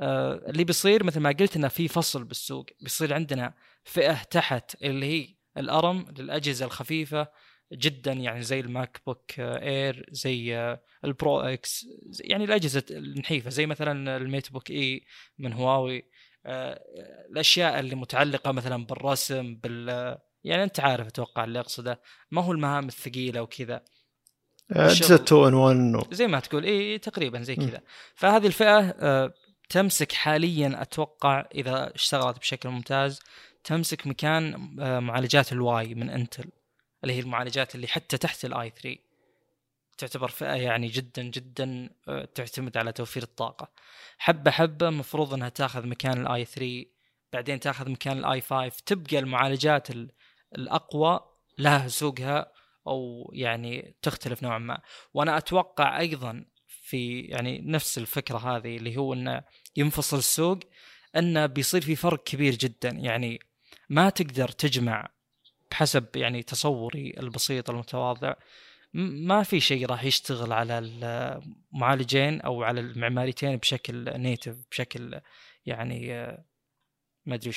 آه، اللي بيصير مثل ما قلت إنه في فصل بالسوق. بيصير عندنا فئة تحت اللي هي ال ARM للأجهزة الخفيفة جدا يعني زي ال MacBook Air زي آه، ال Pro X زي- يعني الأجهزة النحيفة زي مثلا ال MateBook E من هواوي. الأشياء اللي متعلقة مثلا بالرسم بال يعني أنت عارف أتوقع اللي أقصده. ما هو المهام الثقيلة وكذا. اجهزه 2 in 1 زي ما تقول. إي تقريبا زي كذا. فهذه الفئة آه، تمسك حاليا أتوقع إذا اشتغلت بشكل ممتاز تمسك مكان آه، معالجات ال Y من Intel اللي هي المعالجات اللي حتى تحت ال i3 تعتبر فئة يعني جدا جدا آه، تعتمد على توفير الطاقة. حبة حبة مفروض إنها تاخذ مكان ال i3 بعدين تاخذ مكان ال i5 تبقى المعالجات الأقوى لها سوقها أو يعني تختلف نوعا ما. وأنا أتوقع أيضا في يعني نفس الفكرة هذه اللي هو إنه ينفصل السوق إنه بيصير في فرق كبير جدا. يعني ما تقدر تجمع بحسب يعني تصوري البسيط المتواضع. ما في شيء راح يشتغل على المعالجين أو على المعماريتين بشكل native بشكل يعني ما أدري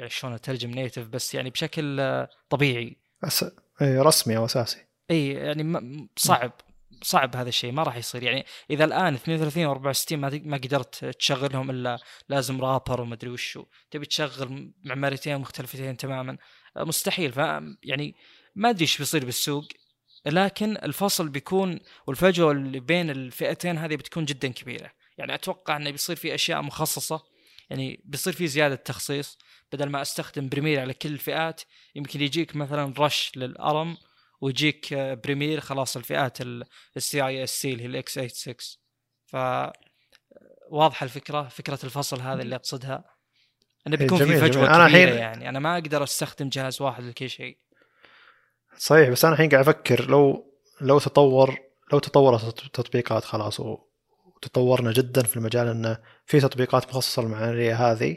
يعني شلون أترجم نيتف بس يعني بشكل طبيعي. أس... اي رسمي أو أساسي. إي يعني صعب صعب هذا الشيء ما راح يصير. يعني إذا الآن 32 و 64 ما ما قدرت تشغلهم إلا لازم رابر وما أدري وشو. تبي تشغل معماريتين مختلفتين تماما. مستحيل. ف يعني ما أدري إيش بيصير بالسوق لكن الفصل بيكون والفجوة اللي بين الفئتين هذه بتكون جدا كبيرة. يعني أتوقع إنه بيصير في أشياء مخصصة يعني بيصير في زيادة تخصيص بدل ما أستخدم Premiere على كل الفئات يمكن يجيك مثلا Rush لل ARM ويجيك Premiere خلاص الفئات ال CISC اللي هي ال x86 ف واضحة الفكرة فكرة الفصل هذا اللي أقصدها. انه بيكون في فجوه جميل. كبيره أنا يعني. أنا ما أقدر أستخدم جهاز واحد لكل شيء. صحيح بس أنا الحين قاعد أفكر لو لو تطور لو تطورت التطبيقات خلاص وتطورنا جدا في المجال انه في تطبيقات مخصصة للمعماريه هذه.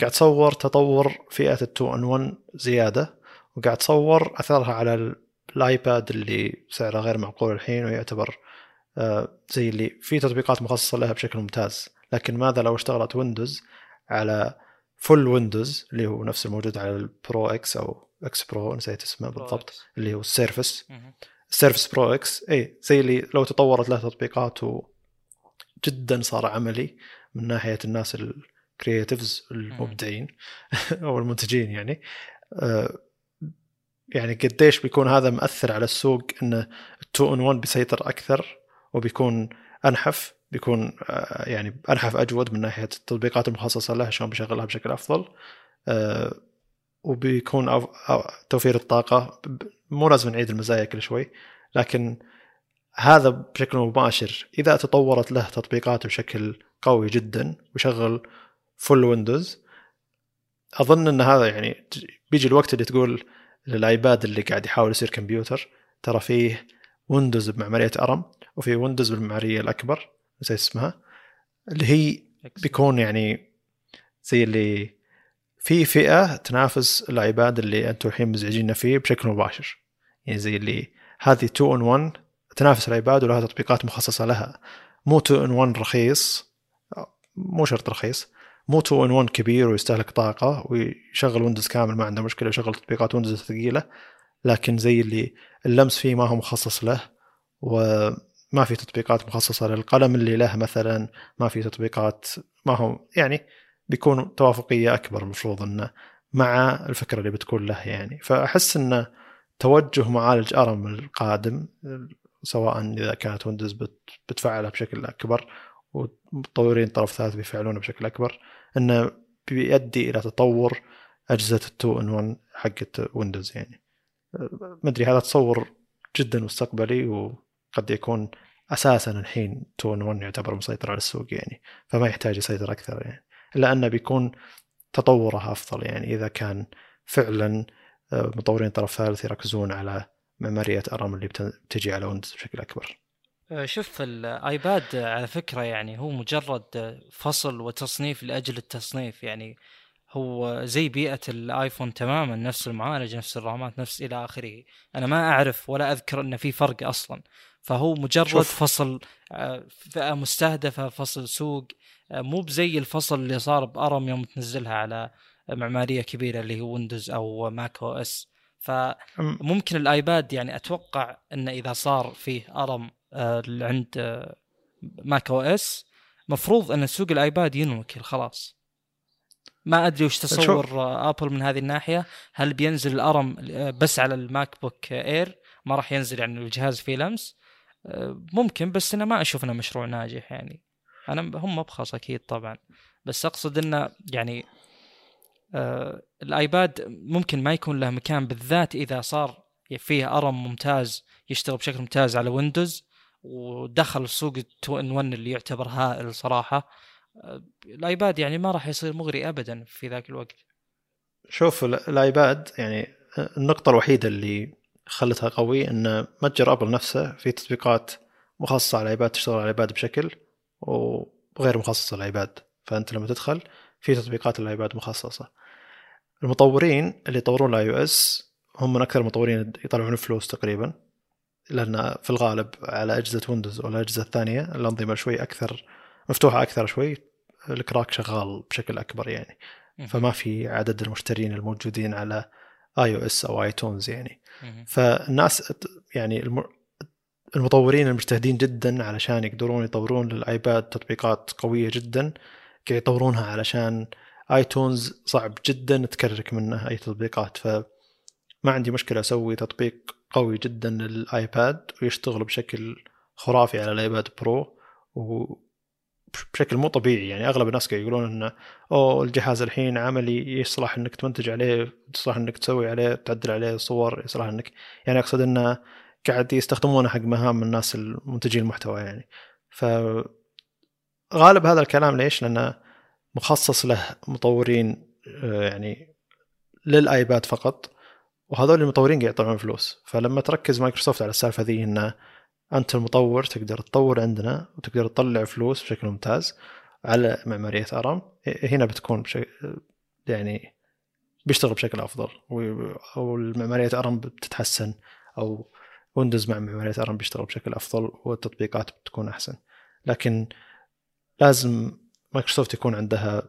قاعد تصور تطور فئة ال 2 in 1 زيادة وقاعد تصور أثرها على ال iPad اللي سعره غير معقول الحين ويعتبر آه، زي اللي في تطبيقات مخصصة لها بشكل ممتاز. لكن ماذا لو اشتغلت Windows على full Windows اللي هو نفس الموجود على ال Pro X أو X Pro نسيت اسمه بالضبط X. اللي هو ال Surface. ال Surface Pro X اي زي اللي لو تطورت له تطبيقات جدا صار عملي من ناحية الناس ال creatives المبدعين أو المنتجين يعني. آه، يعني قديش بيكون هذا مأثر على السوق انه 2 in 1 بيسيطر أكثر وبيكون أنحف بيكون آه، يعني أنحف أجود من ناحية التطبيقات المخصصة له شلون بيشغلها بشكل أفضل. آه، وبيكون توفير الطاقة مو لازم نعيد المزايا كل شوي لكن هذا بشكل مباشر إذا تطورت له تطبيقات بشكل قوي جدا ويشغل full Windows أظن إن هذا يعني بيجي الوقت اللي تقول لل iPad اللي قاعد يحاول يصير كمبيوتر ترى فيه Windows بمعمارية ARM وفي Windows بالمعمارية الأكبر زي اسمها اللي هي بيكون يعني زي اللي في فئة تنافس ال iPad اللي أنتم الحين مزعجيننا فيه بشكل مباشر. يعني زي اللي هذه 2 in 1 تنافس ال iPad ولها تطبيقات مخصصة لها. مو 2 in 1 رخيص مو شرط رخيص. مو 2 in 1 كبير ويستهلك طاقة ويشغل Windows كامل ما عنده مشكلة يشغل تطبيقات Windows ثقيلة. لكن زي اللي اللمس فيه ما هو مخصص له وما في تطبيقات مخصصة للقلم اللي له مثلا ما في تطبيقات ما هو يعني بيكون توافقية أكبر المفروض إنه مع الفكرة اللي بتكون له يعني. فأحس إنه توجه معالج ARM القادم سواء إذا كانت Windows بتفعلها بشكل أكبر ومطورين طرف ثالث بيفعلونه بشكل أكبر إنه بيؤدي إلى تطور أجهزة ال two in 1 حقت Windows يعني. ما أدري هذا تصور جدا مستقبلي وقد يكون أساسا الحين 2 in 1 يعتبر مسيطر على السوق يعني فما يحتاج يسيطر أكثر يعني. إلا أنه بيكون تطوره أفضل يعني إذا كان فعلا آه، مطورين طرف ثالث يركزون على معماريه ARM اللي بتجي على Windows بشكل أكبر. آه، شوف ال iPad على فكرة يعني هو مجرد فصل وتصنيف لأجل التصنيف يعني هو زي بيئة ال iPhone تماما نفس المعالج نفس الرامات نفس إلى آخره أنا ما أعرف ولا أذكر إن في فرق أصلا فهو مجرد شوف. فصل آه، فئة مستهدفة فصل سوق آه، مو بزي الفصل اللي صار ب ARM يوم تنزلها على معمارية كبيرة اللي هو ويندوز أو ماك OS فممكن الآيباد يعني أتوقع انه إذا صار فيه ARM آه، عند ماك OS مفروض إن سوق الآيباد ينوكل خلاص. ما أدري وش تصور أبل من هذه الناحية. هل بينزل ال ARM بس على الماك بوك إير؟ ما راح ينزل يعني الجهاز فيه لمس؟ آه، ممكن بس أنا ما أشوف إنه مشروع ناجح يعني. أنا هم مبخص أكيد طبعا. بس أقصد إنه يعني آه الآيباد ممكن ما يكون له مكان بالذات إذا صار فيه ARM ممتاز يشتغل بشكل ممتاز على ويندوز ودخل سوق ال two in 1 اللي يعتبر هائل صراحة. آه، الآيباد يعني ما راح يصير مغري ابدا في ذاك الوقت. شوف الآيباد يعني النقطة الوحيدة اللي خلتها قوي إن متجر أبل نفسه في تطبيقات مخصصة على الآيباد تشتغل على الآيباد بشكل وغير مخصصة للآيباد. فأنت لما تدخل في تطبيقات الايباد مخصصة. المطورين اللي يطورون ال iOS هم من أكثر المطورين يطلعون فلوس تقريبا لأن في الغالب على أجهزة ويندوز ولا الاجهزه الثانية الأنظمة شوي أكثر مفتوحة أكثر شوي ال crack شغال بشكل أكبر يعني. فما في عدد المشترين الموجودين على iOS أو iTunes يعني فالناس يعني المطورين المجتهدين جدا علشان يقدرون يطورون للايباد تطبيقات قوية جدا قاعد يطورونها علشان iTunes صعب جدا تكرك منه أي تطبيقات ف ما عندي مشكلة أسوي تطبيق قوي جدا للآيباد ويشتغل بشكل خرافي على الآيباد برو وبشكل مو طبيعي. يعني أغلب الناس قاعد يقولون إنه أوه الجهاز الحين عملي يصلح إنك تمنتج عليه يصلح إنك تسوي عليه تعدل عليه صور يصلح إنك يعني أقصد إنه قاعد يستخدمونه حق مهام الناس المنتجين المحتوى يعني. ف غالب هذا الكلام ليش؟ لأنه مخصص له مطورين آه، يعني للآيباد فقط وهذول المطورين قاعد يطلعون فلوس فلما تركز مايكروسوفت على السالفة ذي إنه أنت المطور تقدر تطور عندنا وتقدر تطلع فلوس بشكل ممتاز على معمارية ARM هنا بتكون بشكل يعني بيشتغل بشكل أفضل أو المعماريه ARM بتتحسن أو ويندوز مع معمارية ARM بيشتغل بشكل أفضل والتطبيقات بتكون أحسن لكن لازم مايكروسوفت يكون عندها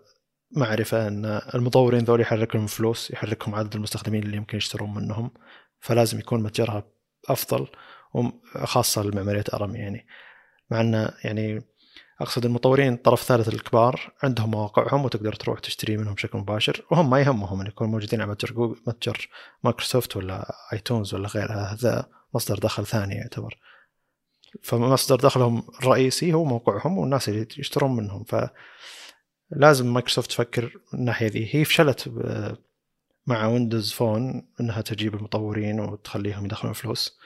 معرفة أن المطورين ذول يحرك لهم فلوس يحركهم عدد المستخدمين اللي يمكن يشترون منهم فلازم يكون متجرها أفضل وخاصة لمعمارية ARM يعني. مع أن يعني أقصد المطورين الطرف الثالث الكبار عندهم مواقعهم وتقدر تروح تشتري منهم بشكل مباشر وهم ما يهمهم أن يكونوا موجودين على متجر جوجل متجر مايكروسوفت ولا iTunes ولا غيرها هذا مصدر دخل ثاني يعتبر. فمصدر دخلهم الرئيسي هو موقعهم والناس اللي يشترون منهم. ف لازم مايكروسوفت تفكر من الناحية ذي. هي فشلت مع ويندوز فون إنها تجيب المطورين وتخليهم يدخلون فلوس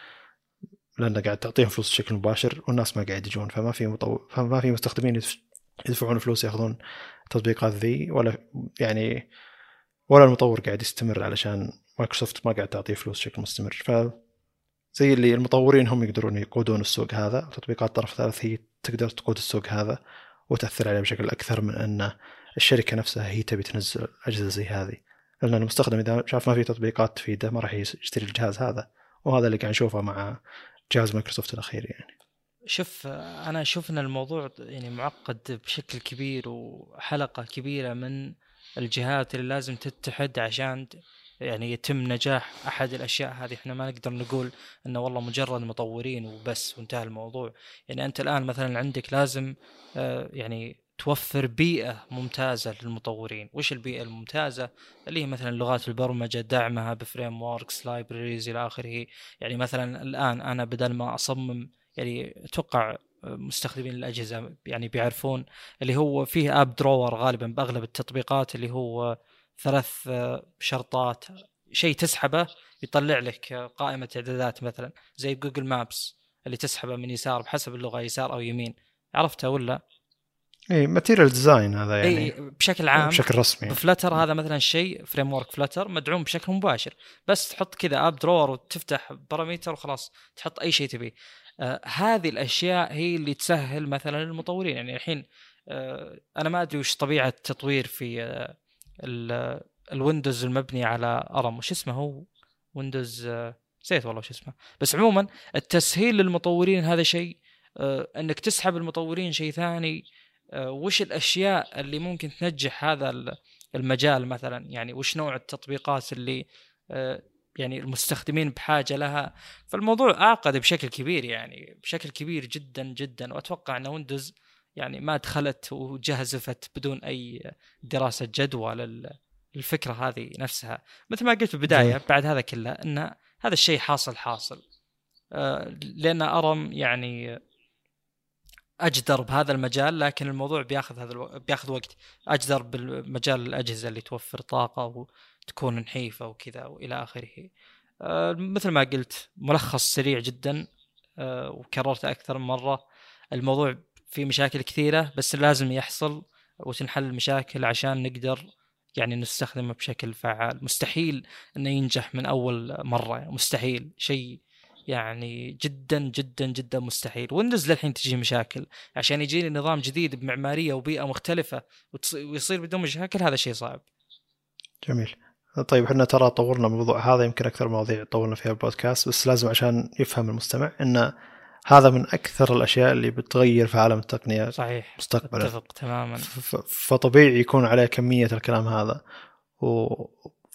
لأن قاعد تعطيهم فلوس بشكل مباشر والناس ما قاعد يجون. فما في مطور فما في مستخدمين يدفعون فلوس ياخذون التطبيقات ذي ولا يعني ولا المطور قاعد يستمر علشان مايكروسوفت ما قاعد تعطيه فلوس بشكل مستمر. ف زي اللي المطورين هم يقدرون يقودون السوق هذا تطبيقات طرف ثالث هي تقدر تقود السوق هذا وتأثر عليه بشكل أكثر من أن الشركة نفسها هي تبي تنزل أجهزة زي هذه. لأن المستخدم إذا شاف ما في تطبيقات تفيده ما راح يشتري الجهاز هذا. وهذا اللي قاعد نشوفه مع جهاز مايكروسوفت الأخير يعني. شوف أنا أشوف إن الموضوع يعني معقد بشكل كبير وحلقة كبيرة من الجهات اللي لازم تتحد عشان يعني يتم نجاح أحد الأشياء هذه. إحنا ما نقدر نقول إنه والله مجرد مطورين وبس وانتهى الموضوع. يعني أنت الآن مثلا عندك لازم آه، يعني توفر بيئة ممتازة للمطورين. وش البيئة الممتازة؟ اللي هي مثلا لغات البرمجة دعمها ب frameworks libraries إلى آخره. يعني مثلا الآن أنا بدل ما أصمم يعني أتوقع مستخدمين الأجهزة يعني بيعرفون اللي هو فيه app drawer غالبا بأغلب التطبيقات اللي هو ثلاث شرطات. شيء تسحبه يطلع لك قائمة إعدادات مثلا زي جوجل مابس اللي تسحبه من يسار بحسب اللغة يسار أو يمين. عرفتها ولا؟ إي Material Design هذا يعني. اي بشكل عام بشكل رسمي. بفلتر هذا مثلا شيء فريم ورك Flutter مدعوم بشكل مباشر. بس تحط كذا app drawer وتفتح parameter وخلاص تحط أي شيء تبيه. آه هذه الأشياء هي اللي تسهل مثلا للمطورين. يعني الحين آه أنا ما أدري وش طبيعة التطوير في آه الويندوز المبني على ARM. وش اسمه هو؟ ويندوز نسيت والله وش اسمه. بس عموما التسهيل للمطورين هذا شيء آه، إنك تسحب المطورين شيء ثاني آه، وش الأشياء اللي ممكن تنجح هذا المجال مثلا؟ يعني وش نوع التطبيقات اللي آه، يعني المستخدمين بحاجة لها؟ فالموضوع اعقد بشكل كبير يعني بشكل كبير جدا جدا. وأتوقع إن ويندوز يعني ما دخلت وجهزفت بدون أي دراسة جدوى للفكرة هذه نفسها. مثل ما قلت في البداية بعد هذا كله إن هذا الشيء حاصل حاصل. آه، لأن أرم يعني أجدر بهذا المجال لكن الموضوع بياخذ هذا ألو... بياخذ وقت. أجدر بالمجال الأجهزة اللي توفر طاقة وتكون نحيفة وكذا وإلى آخره. آه، مثل ما قلت ملخص سريع جدا آه، وكررته أكثر من مرة. الموضوع فيه مشاكل كثيرة بس لازم يحصل وتنحل المشاكل عشان نقدر يعني نستخدمه بشكل فعال. مستحيل إنه ينجح من أول مرة مستحيل. شيء يعني جدا جدا جدا مستحيل. ويندوز للحين تجي مشاكل. عشان يجيني نظام جديد بمعمارية وبيئة مختلفة ويصير بدون مشاكل هذا شيء صعب. جميل. طيب إحنا ترى طورنا الموضوع هذا يمكن أكثر مواضيع طولنا فيها البودكاست بس لازم عشان يفهم المستمع إن هذا من أكثر الأشياء اللي بتغير في عالم التقنية صحيح مستقبلا. أتفق تماما. فطبيعي يكون عليه كمية الكلام هذا. و,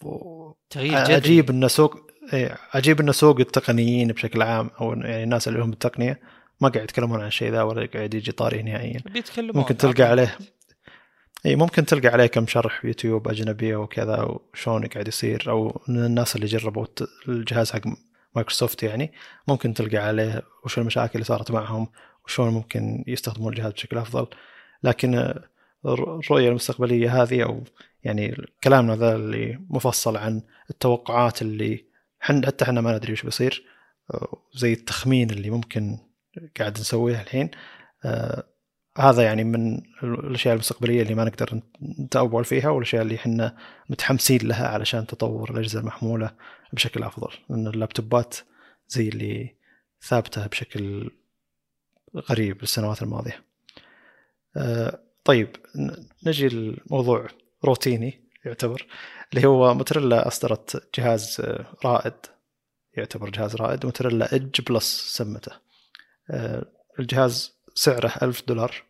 و... تغيير جذري. عجيب إن سوق إيه عجيب إن سوق التقنيين بشكل عام أو يعني الناس اللي هم بالتقنية ما قاعد يتكلمون عن الشيء ذا ولا قاعد يجي طاري نهائيا. ممكن تلقى عليه اي ممكن تلقى عليه كم شرح في يوتيوب اجنبيه وكذا وشلون قاعد يصير أو من الناس اللي جربوا الجهاز حق مايكروسوفت يعني ممكن تلقى عليه وش المشاكل اللي صارت معهم وشلون ممكن يستخدمون الجهاز بشكل أفضل. لكن الرؤية المستقبلية هذه أو يعني كلامنا ذا اللي مفصل عن التوقعات اللي حن حتى إحنا ما ندري وش بيصير زي التخمين اللي ممكن قاعد نسويه الحين آه هذا يعني من الأشياء المستقبلية اللي ما نقدر نتأول فيها والأشياء اللي إحنا متحمسين لها علشان تطور الأجهزة المحمولة بشكل أفضل لأن اللابتوبات زي اللي ثابتة بشكل غريب السنوات الماضية. آه طيب نجي لموضوع روتيني يعتبر اللي هو موتورولا أصدرت جهاز رائد يعتبر جهاز رائد موتورولا Edge Plus سمته. آه الجهاز سعره ألف دولار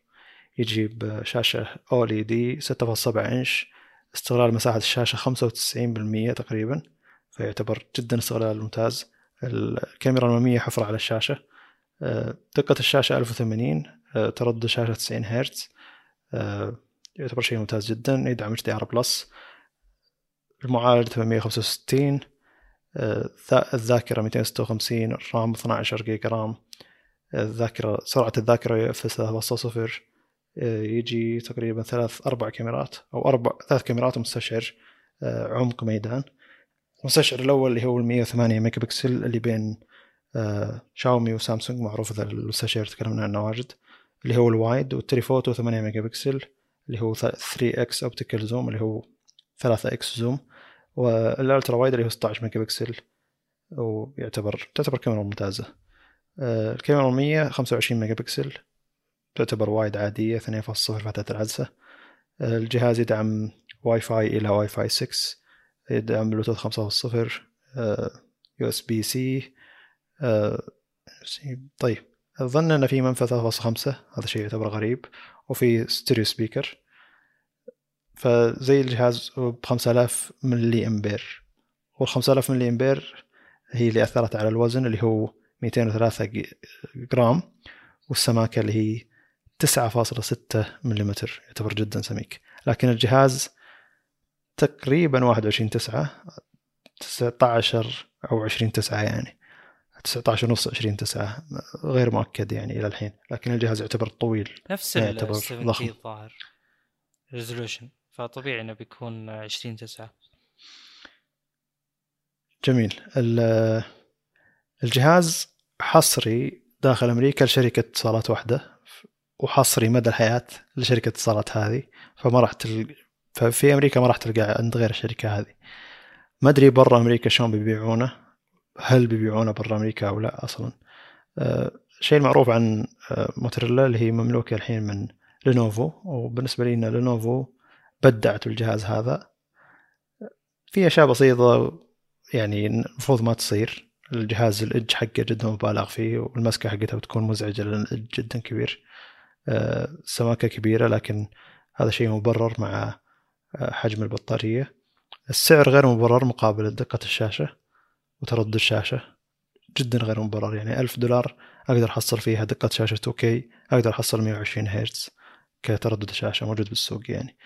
يجيب شاشة OLED 6.7 إنش استغلال مساحة الشاشة 95% تقريبا فيعتبر جدا استغلال ممتاز. الكاميرا الأمامية حفرة على الشاشة. آه، دقة الشاشة 1080 آه، تردد الشاشة 90 هرتز آه، يعتبر شيء ممتاز جدا يدعم HDR plus. المعالج 865 الذاكرة 256 RAM 12 جيجا RAM. الذاكرة سرعة الذاكرة UFS 3.0 يجي تقريبا ثلاث أربع كاميرات أو أربع ثلاث كاميرات ومستشعر آه، عمق ميدان. المستشعر الأول اللي هو ال 108 ميجا بكسل اللي بين آه، شاومي وسامسونج معروف ذا المستشعر تكلمنا عنه واجد اللي هو ال wide وال telephoto 8 ميجا بكسل اللي هو 3 x optical zoom اللي هو 3 x zoom وال ultra wide اللي هو 16 ميجا بكسل ويعتبر تعتبر كاميرا ممتازة. آه، الكاميرا 100 25 ميجا بكسل تعتبر wide عادية 2.0 فتحة العدسة الجهاز يدعم واي فاي إلى واي فاي 6 يدعم بلوتوث 5.0 USB-C طيب. أظن أن في منفذ 3.5 هذا شيء يعتبر غريب. وفي stereo speaker. فزي الجهاز ب 5000 ملي أمبير. وال 5000 ملي أمبير هي اللي أثرت على الوزن اللي هو 203 جرام. والسماكة اللي هي 9.6 ملم يعتبر جدا سميك. لكن الجهاز تقريبا 21 9 19 أو 20 9 يعني. 19 ونص 20 9 غير مؤكد يعني إلى الحين. لكن الجهاز يعتبر طويل. نفس يعتبر ضخم. الظاهر ريزولوشن فطبيعي إنه بيكون 20 9 جميل. الجهاز حصري داخل أمريكا لشركة اتصالات واحدة. وحصري مدى الحياة لشركة اتصالات هذه فما راح تل... ففي أمريكا ما راح تلقى عند غير الشركة هذه. ما أدري برا أمريكا شلون بيبيعونه هل بيبيعونه برا أمريكا أو لا أصلا. أه المعروف عن أه موتوريلا اللي هي مملوكة الحين من لينوفو وبالنسبة لي لينوفو بدعت الجهاز هذا. في أشياء بسيطة يعني المفروض ما تصير. الجهاز الإج حقه جدا مبالغ فيه والمسكة حقتها بتكون مزعجة لأن الإج جدا كبير. آه، كبيرة لكن هذا شيء مبرر مع آه، حجم البطارية. السعر غير مبرر مقابل دقة الشاشة وتردد الشاشة. جدا غير مبرر يعني ألف دولار أقدر أحصل فيها دقة شاشة 2K أقدر أحصل 120 هرتز كتردد الشاشة موجود بالسوق يعني.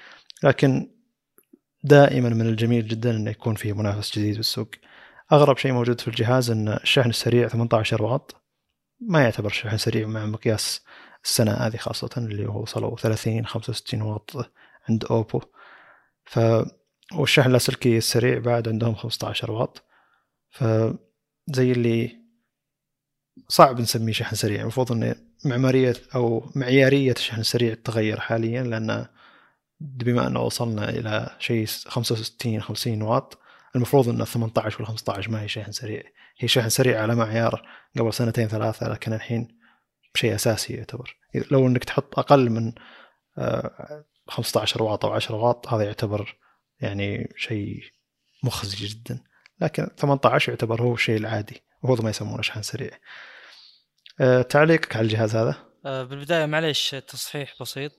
لكن دائما من الجميل جدا أنه يكون في منافس جديد بالسوق. أغرب شيء موجود في الجهاز إن الشحن السريع 18 واط. ما يعتبر شحن سريع مع مقياس السنة هذه خاصة اللي هو وصلوا 30 65 واط عند أوبو. ف والشحن اللاسلكي السريع بعد عندهم 15 واط. فزي اللي صعب نسميه شحن سريع المفروض انه معمارية أو معيارية الشحن السريع تتغير حاليا لأن بما أنه وصلنا إلى شيء 65 50 واط المفروض إن 18 ولا 15 ما هي شحن سريع. هي شحن سريع على معيار قبل سنتين ثلاثة لكن الحين شيء أساسي يعتبر. لو إنك تحط أقل من 15 آه، واط أو 10 واط هذا يعتبر يعني شيء مخزي جدا. لكن 18 يعتبر هو الشيء العادي المفروض ما يسمونه شحن سريع. أه تعليقك على الجهاز هذا؟ أه بالبداية معليش تصحيح بسيط.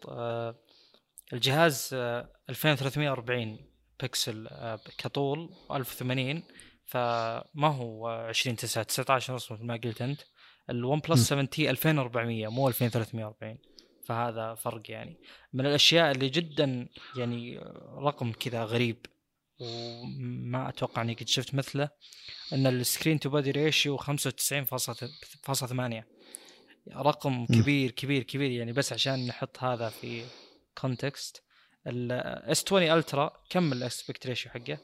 الجهاز أه 2340 بكسل كطول 1080 فما هو 20 9 19 ونص مثل ما قلت أنت. ال OnePlus 7T 2400 مو 2340 فهذا فرق يعني. من الأشياء اللي جدا يعني رقم كذا غريب وما أتوقع إني قد شفت مثله إن ال screen to body ratio 95.8 رقم كبير كبير كبير يعني. بس عشان نحط هذا في context ال S20 Ultra كم ال aspect ratio حقه؟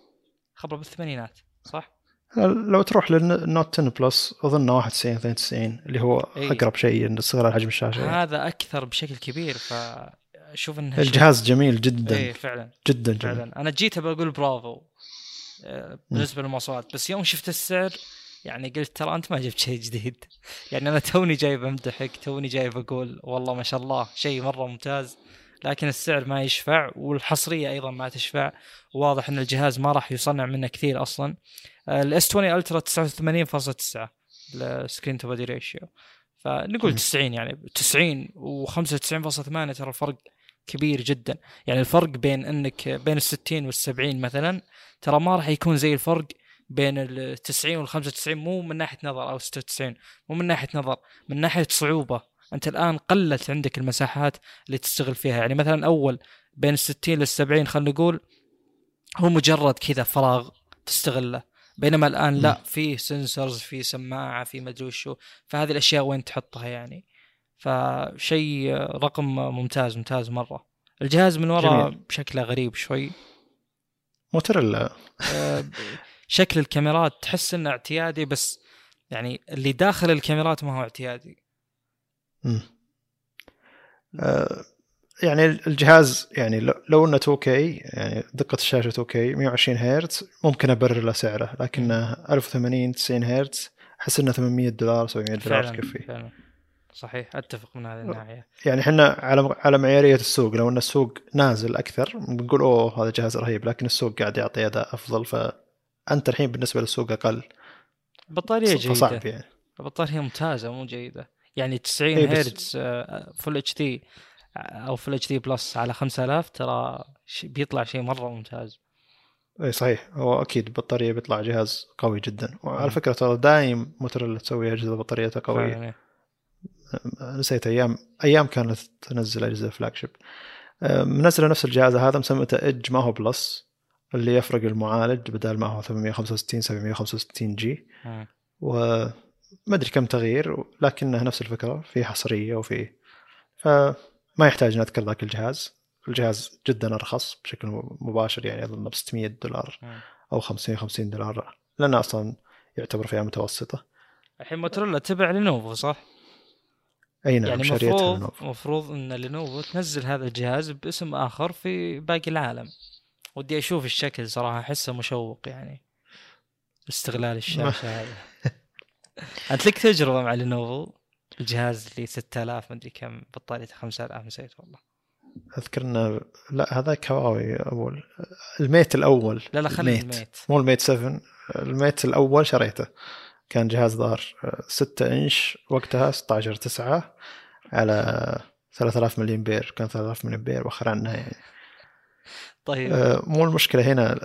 خبره بالثمانينات صح؟ لو تروح لل Note 10 Plus أظن 91 92 اللي هو أي. أقرب شيء صغر حجم الشاشة. هذا أكثر بشكل كبير فشوف إنه الجهاز جميل جدا. إي فعلا. جدا جميل. فعلا. أنا جيت بقول برافو آه، بالنسبة للمواصفات. بس يوم شفت السعر يعني قلت ترى أنت ما جبت شيء جديد. يعني أنا توني جاي بمدحك توني جاي بقول والله ما شاء الله شيء مرة ممتاز. لكن السعر ما يشفع والحصرية أيضا ما تشفع. واضح إن الجهاز ما راح يصنع منه كثير أصلا. ال S20 Ultra 89.9 ال screen to body ratio. فنقول 90 يعني 90 و95.8 ترى فرق كبير جدا. يعني الفرق بين إنك بين ال 60 وال 70 مثلا ترى ما راح يكون زي الفرق بين ال 90 وال 95 مو من ناحية نظر أو 96 مو من ناحية نظر من ناحية صعوبة. أنت الآن قلت عندك المساحات اللي تشتغل فيها. يعني مثلا أول بين ال 60 لل 70 خلينا نقول هو مجرد كذا فراغ تستغله. بينما الآن لا في سنسرز في سماعة في مدري وشو. فهذه الأشياء وين تحطها يعني؟ فشيء رقم ممتاز ممتاز مرة. الجهاز من وراء بشكله غريب شوي. موتوريلا آه، شكل الكاميرات تحس إنه اعتيادي بس يعني اللي داخل الكاميرات ما هو اعتيادي. امم يعني الجهاز يعني لو إنه 2K يعني دقة الشاشة 2K 120 هرتز ممكن أبرر له سعره لكنه 1080 90 هرتز أحس إنه 800 دولار 700 دولار تكفي صحيح أتفق من هذه الناحية. يعني إحنا على على معيارية السوق لو إن السوق نازل أكثر بنقول أوه هذا جهاز رهيب لكن السوق قاعد يعطي أداء أفضل فأنت الحين بالنسبة للسوق أقل. بطارية جيدة. صعب يعني. البطارية ممتازة مو جيدة. يعني 90 هرتز full HD أو full HD plus على 5000 ترى بيطلع شيء مرة ممتاز. إي صحيح. هو أكيد بطارية بيطلع جهاز قوي جدا. وعلى فكرة ترى دايم موتورولا تسوي أجهزة بطاريتها قوية. نسيت أيام أيام كانت تنزل أجهزة flagship منزلة نفس الجهاز هذا مسمته Edge ما هو Plus اللي يفرق المعالج بدل ما هو 865 765G وما أدري كم تغيير لكنه نفس الفكرة في حصرية وفي ف ما يحتاج نذكر ذاك الجهاز. الجهاز جدا أرخص بشكل مباشر يعني أظن ب 600 دولار أو 50 50 دولار لأنه أصلا يعتبر فئه متوسطة. الحين موتوريلا تبع لينوفو صح؟ أي نعم يعني المفروض المفروض إن لينوفو تنزل هذا الجهاز باسم آخر في باقي العالم. ودي أشوف الشكل صراحة أحسه مشوق يعني. استغلال الشاشة هذه أنت لك تجربة مع لينوفو؟ الجهاز اللي 6000 مدري كم بطاريته 5000 نسيت والله. أذكر إنه لا هذا هواوي اول ال Mate الأول. لا لا خلي ال Mate. مو ال Mate 7 ال Mate الأول شريته. كان جهاز ظهر 6 إنش وقتها 16 9 على 3000 ملي امبير كان 3000 ملي امبير وخر عنها يعني. طيب. آه، مو المشكلة هنا.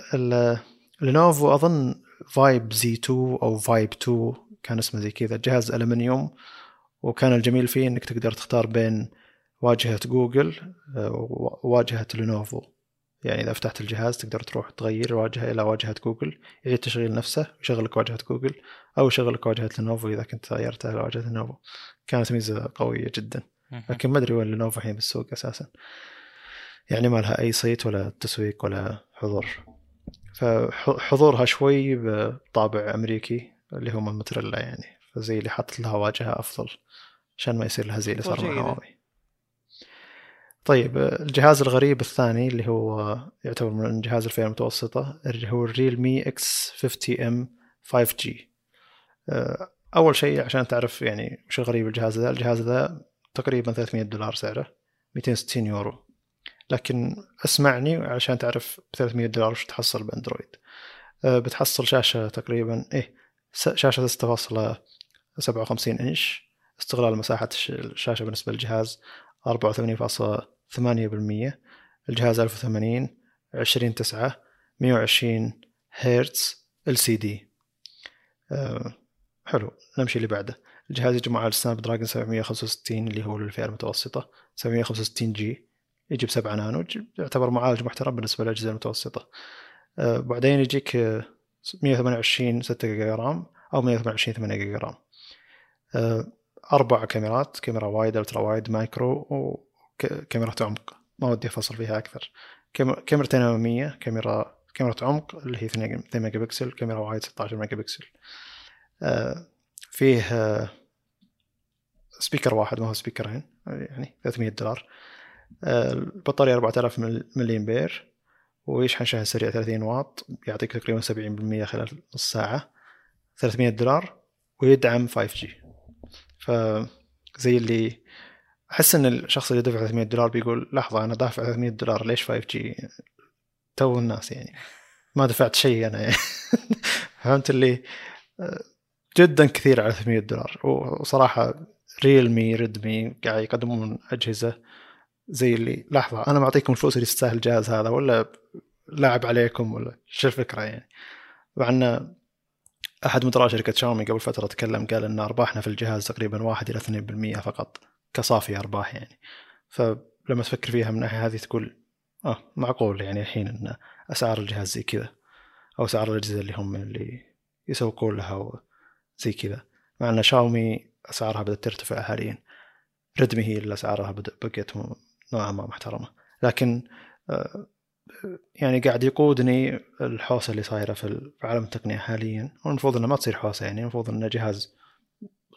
لينوفو أظن Vibe Z2 أو Vibe 2 كان اسمه زي كذا جهاز ألمنيوم. وكان الجميل فيه إنك تقدر تختار بين واجهة جوجل آه، وواجهه لينوفو. يعني إذا فتحت الجهاز تقدر تروح تغير الواجهه إلى واجهة جوجل. يعيد تشغيل نفسه ويشغل لك واجهة جوجل أو يشغل لك واجهة لينوفو إذا كنت غيرتها إلى واجهة لينوفو. كانت ميزة قوية جدا. لكن ما أدري وين لينوفو الحين بالسوق أساسا. يعني ما لها أي صيت ولا تسويق ولا حضور. فحضورها شوي بطابع أمريكي اللي هو موتورولا يعني. فزي اللي حط لها واجهة أفضل. عشان ما يصير لها زي اللي صار مع هواوي طيب الجهاز الغريب الثاني اللي هو يعتبر من جهاز الفئة المتوسطة اللي هو ال Realme X50m 5G أول شيء عشان تعرف يعني وش الغريب الجهاز ذا الجهاز ذا تقريبا 300 دولار سعره 260 يورو. لكن اسمعني عشان تعرف ب 300 دولار وش تحصل بأندرويد. أه، بتحصل شاشة تقريبا إيه شاشة 6.57 إنش. استغلال مساحة الشاشة بالنسبة للجهاز 84.8% الجهاز 1080 20 9 120 هرتز LCD. حلو نمشي اللي بعده. الجهاز يجمع على ال Snapdragon 765 اللي هو الفئه المتوسطة 765G يجي ب 7 نانو يعتبر معالج محترم بالنسبة للأجهزة المتوسطة. أه بعدين يجيك 128 6 جيجا RAM أو 128 8 جيجا RAM. أه أربع كاميرات كاميرا wide ultra wide macro وكاميرا عمق. ما ودي أفصل فيها أكثر. كاميرتين اماميه كاميرا كاميرا عمق اللي هي 2 ميجا بكسل كاميرا wide 16 ميجا بكسل أه فيه أه speaker واحد ما هو سبيكرين يعني 300 دولار. البطارية 4000 ملي امبير ويشحن شحن سريع؟ 30 واط يعطيك تقريبا 70% خلال نص ساعة. 300 دولار ويدعم 5G فزي اللي أحس إن الشخص اللي دفع 300 دولار بيقول لحظة أنا دافع 300 دولار ليش 5G تو الناس يعني. ما دفعت شيء أنا يعني. فهمت اللي؟ جدا كثير على 300 دولار. وصراحة ريلمي ريدمي قاعد يقدمون أجهزة زي اللي لحظة أنا معطيكم الفلوس اللي تستاهل الجهاز هذا ولا لاعب عليكم ولا شو الفكرة يعني؟ مع إن أحد مدراء شركة شاومي قبل فترة تكلم قال إن أرباحنا في الجهاز تقريبا 1 إلى 2% فقط كصافي أرباح يعني. فلما تفكر فيها من الناحيه هذه تقول آه معقول يعني الحين إن أسعار الجهاز زي كذا أو اسعار الأجهزة اللي هم اللي يسوقون لها زي كذا. مع إن شاومي أسعارها بدأت ترتفع حاليا. ريدمي هي اللي أسعارها بقيت نوعا ما محترمة. لكن آه، يعني قاعد يقودني الحوسة اللي صايرة في عالم التقنية حاليا. والمفروض إنه ما تصير حوسة يعني المفروض إنه جهاز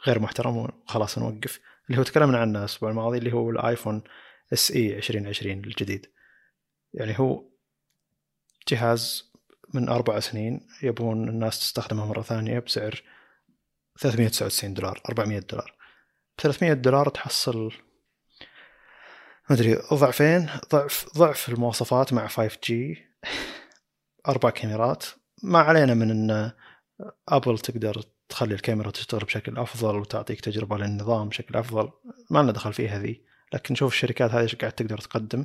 غير محترم وخلاص نوقف. اللي هو تكلمنا عنه الأسبوع الماضي اللي هو الآيفون إس إي 2020 الجديد. يعني هو جهاز من أربع سنين يبون الناس تستخدمه مرة ثانية بسعر 399 دولار 400 دولار. ب 300 دولار تحصل ما أدري ضعفين ضعف ضعف المواصفات مع 5G أربع كاميرات. ما علينا من إن ابل تقدر تخلي الكاميرا تشتغل بشكل أفضل وتعطيك تجربة للنظام بشكل أفضل. ما لنا دخل فيها ذي. لكن شوف الشركات هذه قاعد تقدر تقدم؟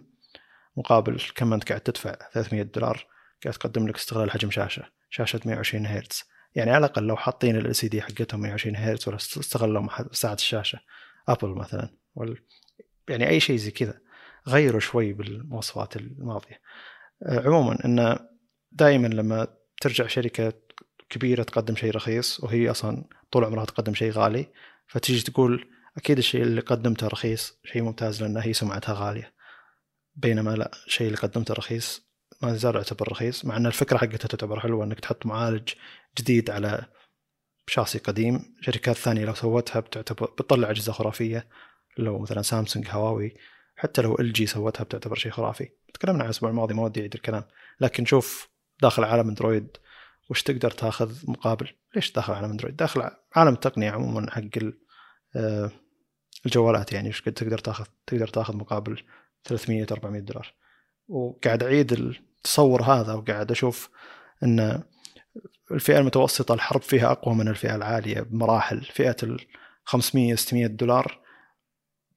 مقابل كم انت قاعد تدفع 300 دولار قاعد تقدم لك استغلال حجم شاشة شاشة 120 هرتز. يعني على الأقل لو حاطين ال LCD حقتهم 120 هرتز ولا استغلوا ساعة الشاشة. ابل مثلا. يعني أي شيء زي كذا غيروا شوي بالمواصفات الماضية. آه، عموما إن دائما لما ترجع شركة كبيرة تقدم شيء رخيص وهي أصلا طول عمرها تقدم شيء غالي فتيجي تقول أكيد الشيء اللي قدمته رخيص شيء ممتاز لأن هي سمعتها غالية. بينما لا الشيء اللي قدمته رخيص ما زال يعتبر رخيص مع إن الفكرة حقتها تعتبر حلوة إنك تحط معالج جديد على شاسي قديم. شركات ثانية لو سوتها بتعتبر بتطلع أجهزة خرافية. لو مثلا سامسونج هواوي حتى لو إل جي سوتها بتعتبر شيء خرافي. تكلمنا عن الأسبوع الماضي ما ودي أعيد الكلام. لكن شوف داخل عالم أندرويد وش تقدر تاخذ مقابل؟ ليش داخل عالم أندرويد؟ داخل عالم التقنية عموما حق آه، الجوالات يعني وش تقدر تاخذ؟ تقدر تاخذ مقابل 300 400 دولار. وقاعد أعيد التصور هذا وقاعد أشوف إن الفئة المتوسطة الحرب فيها أقوى من الفئة العالية بمراحل. فئة ال 500 600 دولار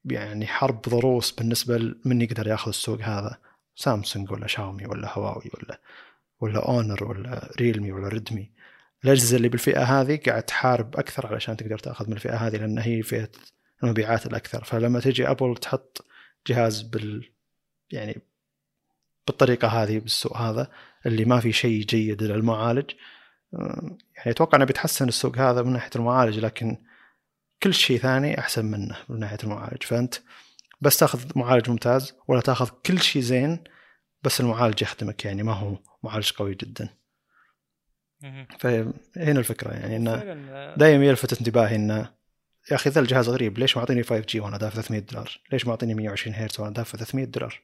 يعني حرب ضروس بالنسبة لمن يقدر ياخذ السوق هذا؟ سامسونج ولا شاومي ولا هواوي ولا ولا اونر ولا ريلمي ولا ريدمي؟ الأجهزة اللي بالفئة هذه قاعد تحارب أكثر علشان تقدر تأخذ من الفئة هذه لأن هي فئة المبيعات الأكثر. فلما تجي أبل تحط جهاز بال يعني بالطريقة هذه بالسوق هذا اللي ما في شيء جيد للمعالج آه، يعني أتوقع إنه بيتحسن السوق هذا من ناحية المعالج لكن كل شيء ثاني أحسن منه من ناحية المعالج فأنت بس تاخذ معالج ممتاز ولا تاخذ كل شيء زين بس المعالج يخدمك يعني ما هو معالج قوي جدا. فهنا الفكرة يعني إنه آه، دائما يلفت انتباهي إنه يا أخي ذا الجهاز غريب ليش معطيني 5 جي وأنا دافع 300 دولار؟ ليش معطيني 120 هرتز وأنا دافع 300 دولار؟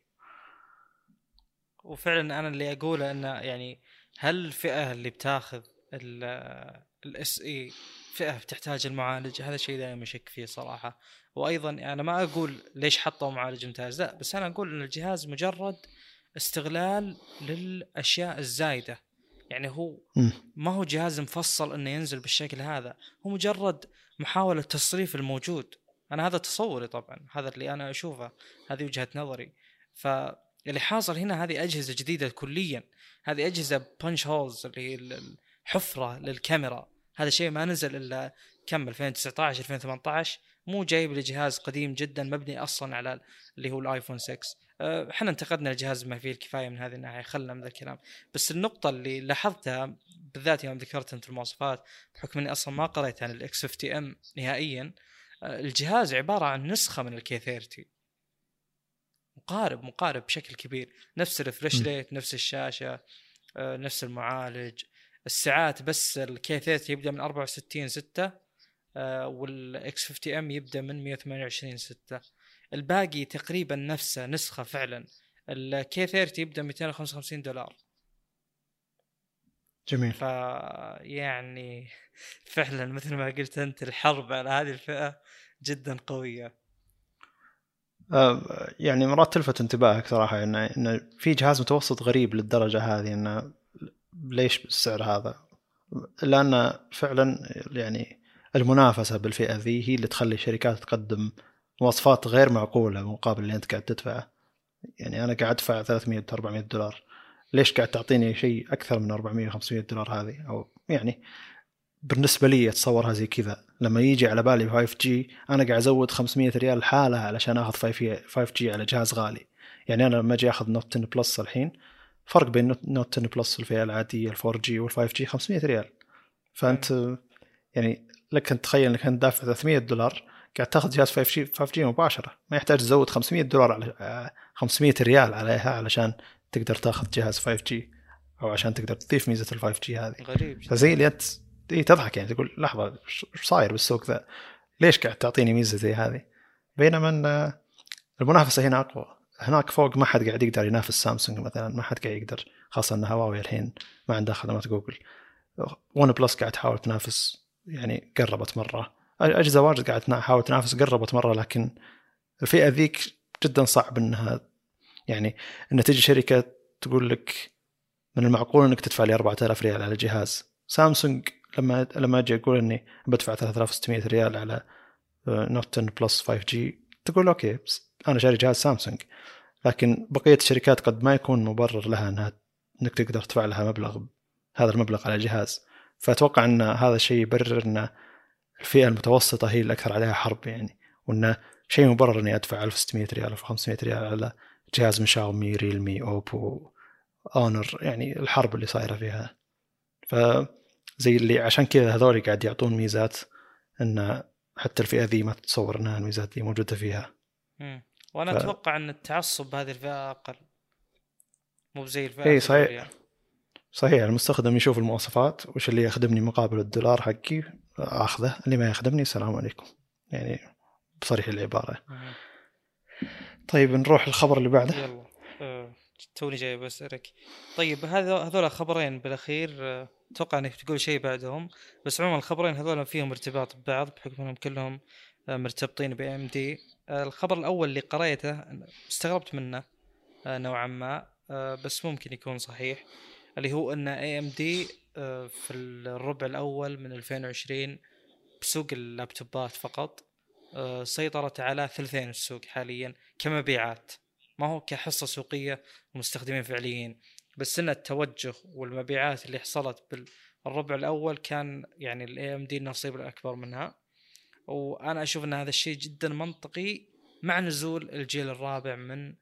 وفعلا أنا اللي أقوله إنه يعني هل الفئة اللي بتاخذ الاس اي فئة بتحتاج المعالج هذا شيء دائما اشك فيه صراحة. وأيضا أنا ما أقول ليش حطوا معالج ممتاز لا بس أنا أقول إن الجهاز مجرد استغلال للأشياء الزايدة. يعني هو. ما هو جهاز مفصل إنه ينزل بالشكل هذا هو مجرد محاولة تصريف الموجود. أنا هذا تصوري طبعا هذا اللي أنا أشوفه هذه وجهة نظري. فاللي حاصل هنا هذه أجهزة جديدة كليا. هذه أجهزة punch holes اللي هي ال- الحفره للكاميرا. هذا شيء ما نزل إلا كم 2019 2018 مو جايب لجهاز قديم جدا مبني أصلا على اللي هو الآيفون 6 أه، إحنا انتقدنا الجهاز ما فيه الكفاية من هذه الناحية خلنا من ذا الكلام. بس النقطة اللي لاحظتها بالذات يوم ذكرت أنت المواصفات بحكم إني أصلا ما قريت عن ال X 50 M نهائيا أه، الجهاز عبارة عن نسخة من ال K 30 مقارب مقارب بشكل كبير. نفس ال refresh rate نفس الشاشة أه، نفس المعالج. الساعات بس ال K 30 يبدأ من 64 6 وال X 50 M يبدأ من 128 6 الباقي تقريبا نفسه نسخة فعلا. ال K 30 يبدا 255 دولار. جميل. ف يعني فعلا مثل ما قلت أنت الحرب على هذه الفئة جدا قوية. آه، يعني مرات تلفت انتباهك صراحة انه انه في جهاز متوسط غريب للدرجة هذه انه ليش بالسعر هذا؟ لأن فعلا يعني المنافسة بالفئة ذي هي اللي تخلي الشركات تقدم مواصفات غير معقولة مقابل اللي أنت قاعد تدفعه. يعني أنا قاعد أدفع 300 400 دولار ليش قاعد تعطيني شيء أكثر من 400 500 دولار هذه أو يعني بالنسبة لي أتصورها زي كذا لما يجي على بالي 5 G أنا قاعد أزود 500 ريال الحالة علشان آخذ 5 G على جهاز غالي يعني أنا لما أجي آخذ Note 10 Plus الحين فرق بين Note- Note 10 Plus الفئه العادية ال 4 G وال 5 G 500 ريال فأنت يعني لك أن تتخيل إنك انت دافع 300 دولار قاعد تاخذ جهاز 5 G 5 G مباشرة ما يحتاج تزود 500 دولار على آه، 500 ريال عليها علشان تقدر تاخذ جهاز 5 G أو عشان تقدر تضيف ميزة ال 5 G هذه غريب جداً. فزي اللي أنت تضحك يعني تقول لحظة إيش صاير بالسوق ذا؟ ليش قاعد تعطيني ميزة زي هذه؟ بينما إن المنافسة هنا أقوى هناك فوق ما حد قاعد يقدر ينافس سامسونج مثلا ما حد قاعد يقدر خاصة إن هواوي الحين ما عندها خدمات جوجل. ون بلس قاعد تحاول تنافس يعني قربت مرة. أجهزة واجد قاعد تحاول تنافس قربت مرة لكن الفئة ذيك جدا صعب إنها يعني إن تجي شركة تقول لك من المعقول إنك تدفع لي 4000 ريال على جهاز. سامسونج لما لما أجي أقول إني بدفع 3600 ريال على Note 10 Plus 5 G تقول okay بس أنا شاري جهاز سامسونج لكن بقية الشركات قد ما يكون مبرر لها إنها إنك تقدر تدفع لها مبلغ هذا المبلغ على جهاز. فأتوقع إن هذا الشيء يبرر إن الفئة المتوسطة هي الاكثر عليها حرب يعني وانه شيء مبرر إني أدفع 1600 ريال 1500 ريال على جهاز من شاومي ريلمي أوبو أونر يعني الحرب اللي صايرة فيها. ف زي اللي عشان كذا هذول قاعد يعطون ميزات إن حتى الفئة ذي ما تتصور إنها الميزات ذي موجودة فيها مم. وأنا ف- أتوقع إن التعصب بهذه الفئة أقل مو زي الفئة إيه، صحيح. الأولية. صحيح المستخدم يشوف المواصفات وش اللي يخدمني مقابل الدولار حقي أخذه اللي ما يخدمني السلام عليكم يعني بصريح العبارة مم. طيب نروح الخبر اللي بعده يلا آه، توني جاي بسألك طيب هذا هذول خبرين بالأخير آه، أتوقع إنك تقول شيء بعدهم بس عموما الخبرين هذول فيهم ارتباط ببعض بحكم إنهم كلهم آه، مرتبطين بي ام دي الخبر الأول اللي قريته استغربت منه آه، نوعا ما آه، بس ممكن يكون صحيح اللي هو إن AMD في الربع الأول من 2020 بسوق اللابتوبات فقط سيطرت على ثلثين السوق حاليا كمبيعات. ما هو كحصة سوقية ومستخدمين فعليين بس إن التوجه والمبيعات اللي حصلت بالربع الأول كان يعني ال AMD النصيب الأكبر منها. وأنا أشوف إن هذا الشيء جدا منطقي مع نزول الجيل الرابع من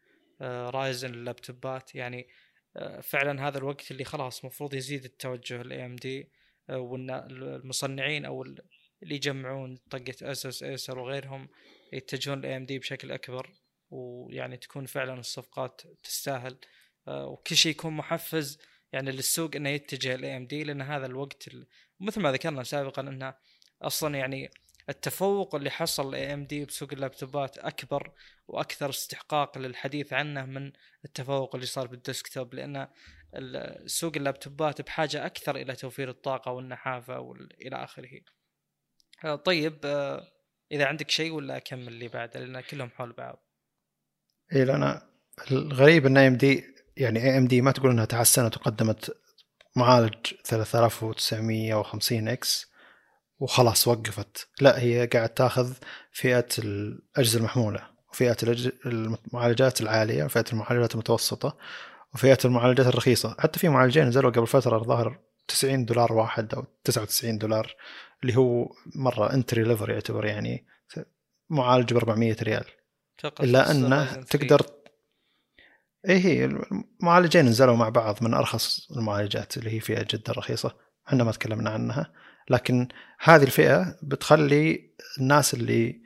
Ryzen اللابتوبات. يعني آه، فعلا هذا الوقت اللي خلاص المفروض يزيد التوجه ل AMD وإن المصنعين أو اللي يجمعون طقه اسوس ايسر وغيرهم يتجهون ل AMD بشكل أكبر. ويعني تكون فعلا الصفقات تستاهل. آه، وكل شيء يكون محفز يعني للسوق إنه يتجه ل AMD لأن هذا الوقت مثل ما ذكرنا سابقا إنه أصلا يعني التفوق اللي حصل AMD بسوق اللابتوبات أكبر وأكثر استحقاق للحديث عنه من التفوق اللي صار بال desktop لأن سوق اللابتوبات بحاجة أكثر إلى توفير الطاقة والنحافة والى آخره. آه، طيب آه، إذا عندك شيء ولا أكمل اللي بعده لأن كلهم حول بعض. اي أنا الغريب إن AMD يعني AMD ما تقول إنها تحسنت وقدمت معالج 3950 X وخلاص وقفت. لا هي قاعد تاخذ فئة الأجهزة المحمولة وفئة المعالجات العالية وفئه المعالجات المتوسطة وفئة المعالجات الرخيصة. حتى في معالجين نزلوا قبل فترة الظاهر 90 دولار واحد أو 99 دولار اللي هو مرة entry level يعتبر يعني معالج ب 400 ريال إلا أنه تقدر اي هي المعالجين نزلوا مع بعض من أرخص المعالجات اللي هي فئة جدا رخيصة إحنا ما تكلمنا عنها. لكن هذه الفئة بتخلي الناس اللي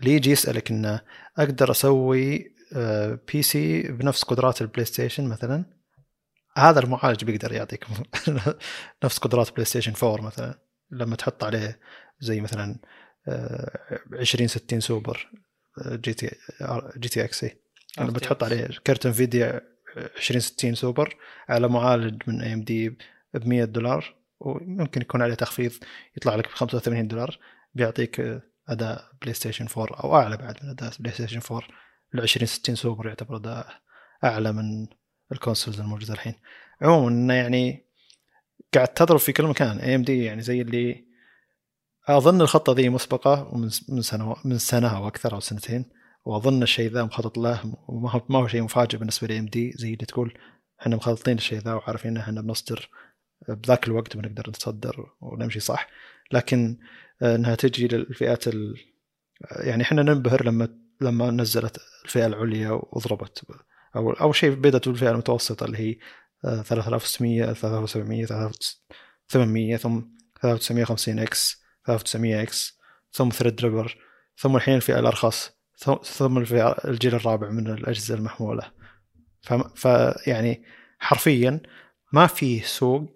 اللي يجي يسألك إنه أقدر أسوي P آه، C بنفس قدرات ال PlayStation مثلا هذا المعالج بيقدر يعطيك نفس قدرات PlayStation 4 مثلا. لما تحط عليه زي مثلا 2060 آه، Super GT GTX إي. لما بتحط عليه كرت Nvidia 2060 سوبر على معالج من AMD ب 100 دولار وممكن يكون عليه تخفيض يطلع لك ب 85 دولار بيعطيك أداء PlayStation 4 أو أعلى بعد من أداء PlayStation 4 ال 2060 سوبر يعتبر أداء أعلى من ال consoles الموجودة الحين. عموما يعني قاعد تضرب في كل مكان AMD يعني زي اللي أظن الخطة ذي مسبقة من سنه من سنة أو أكثر أو سنتين. وأظن الشيء ذا مخطط له وما هو ما هو شيء مفاجئ بالنسبة لي إم دي زي اللي تقول إحنا مخططين الشيء ذا وعارفين إن إحنا بنصدر بذاك الوقت بنقدر نتصدر ونمشي صح. لكن إنها تجي للفئات ال... يعني إحنا ننبهر لما لما نزلت الفئة العليا وضربت. أو أول شيء بدأت بالفئة المتوسطة اللي هي 3600 3700 3800 ثم 3950 X 3900 X ثم Threadripper ثم الحين الفئة الأرخص. ثم الجيل الرابع من الأجهزة المحمولة. فيعني حرفيا ما في سوق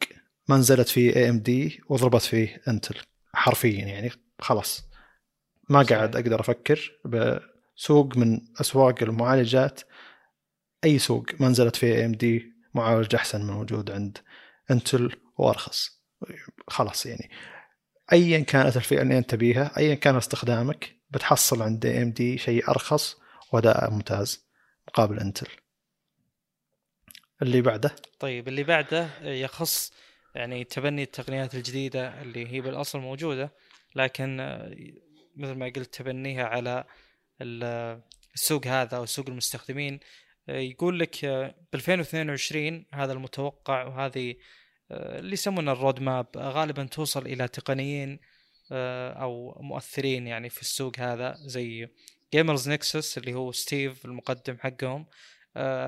ما نزلت فيه AMD وضربت فيه Intel حرفيا يعني خلاص. ما قاعد أقدر أفكر بسوق من أسواق المعالجات. أي سوق ما نزلت فيه AMD معالج أحسن من موجود عند انتل وأرخص. خلاص يعني. ايا كانت الفئة اللي أنت بيها ايا كان استخدامك بتحصل عند اي ام دي شيء أرخص وأداء ممتاز مقابل انتل اللي بعده؟ طيب اللي بعده يخص يعني تبني التقنيات الجديدة اللي هي بالأصل موجودة لكن مثل ما قلت تبنيها على السوق هذا أو سوق المستخدمين. يقول لك ب 2022 هذا المتوقع وهذه اللي يسمونه ال roadmap غالبا توصل إلى تقنيين أو مؤثرين يعني في السوق هذا زي Gamers Nexus اللي هو ستيف المقدم حقهم.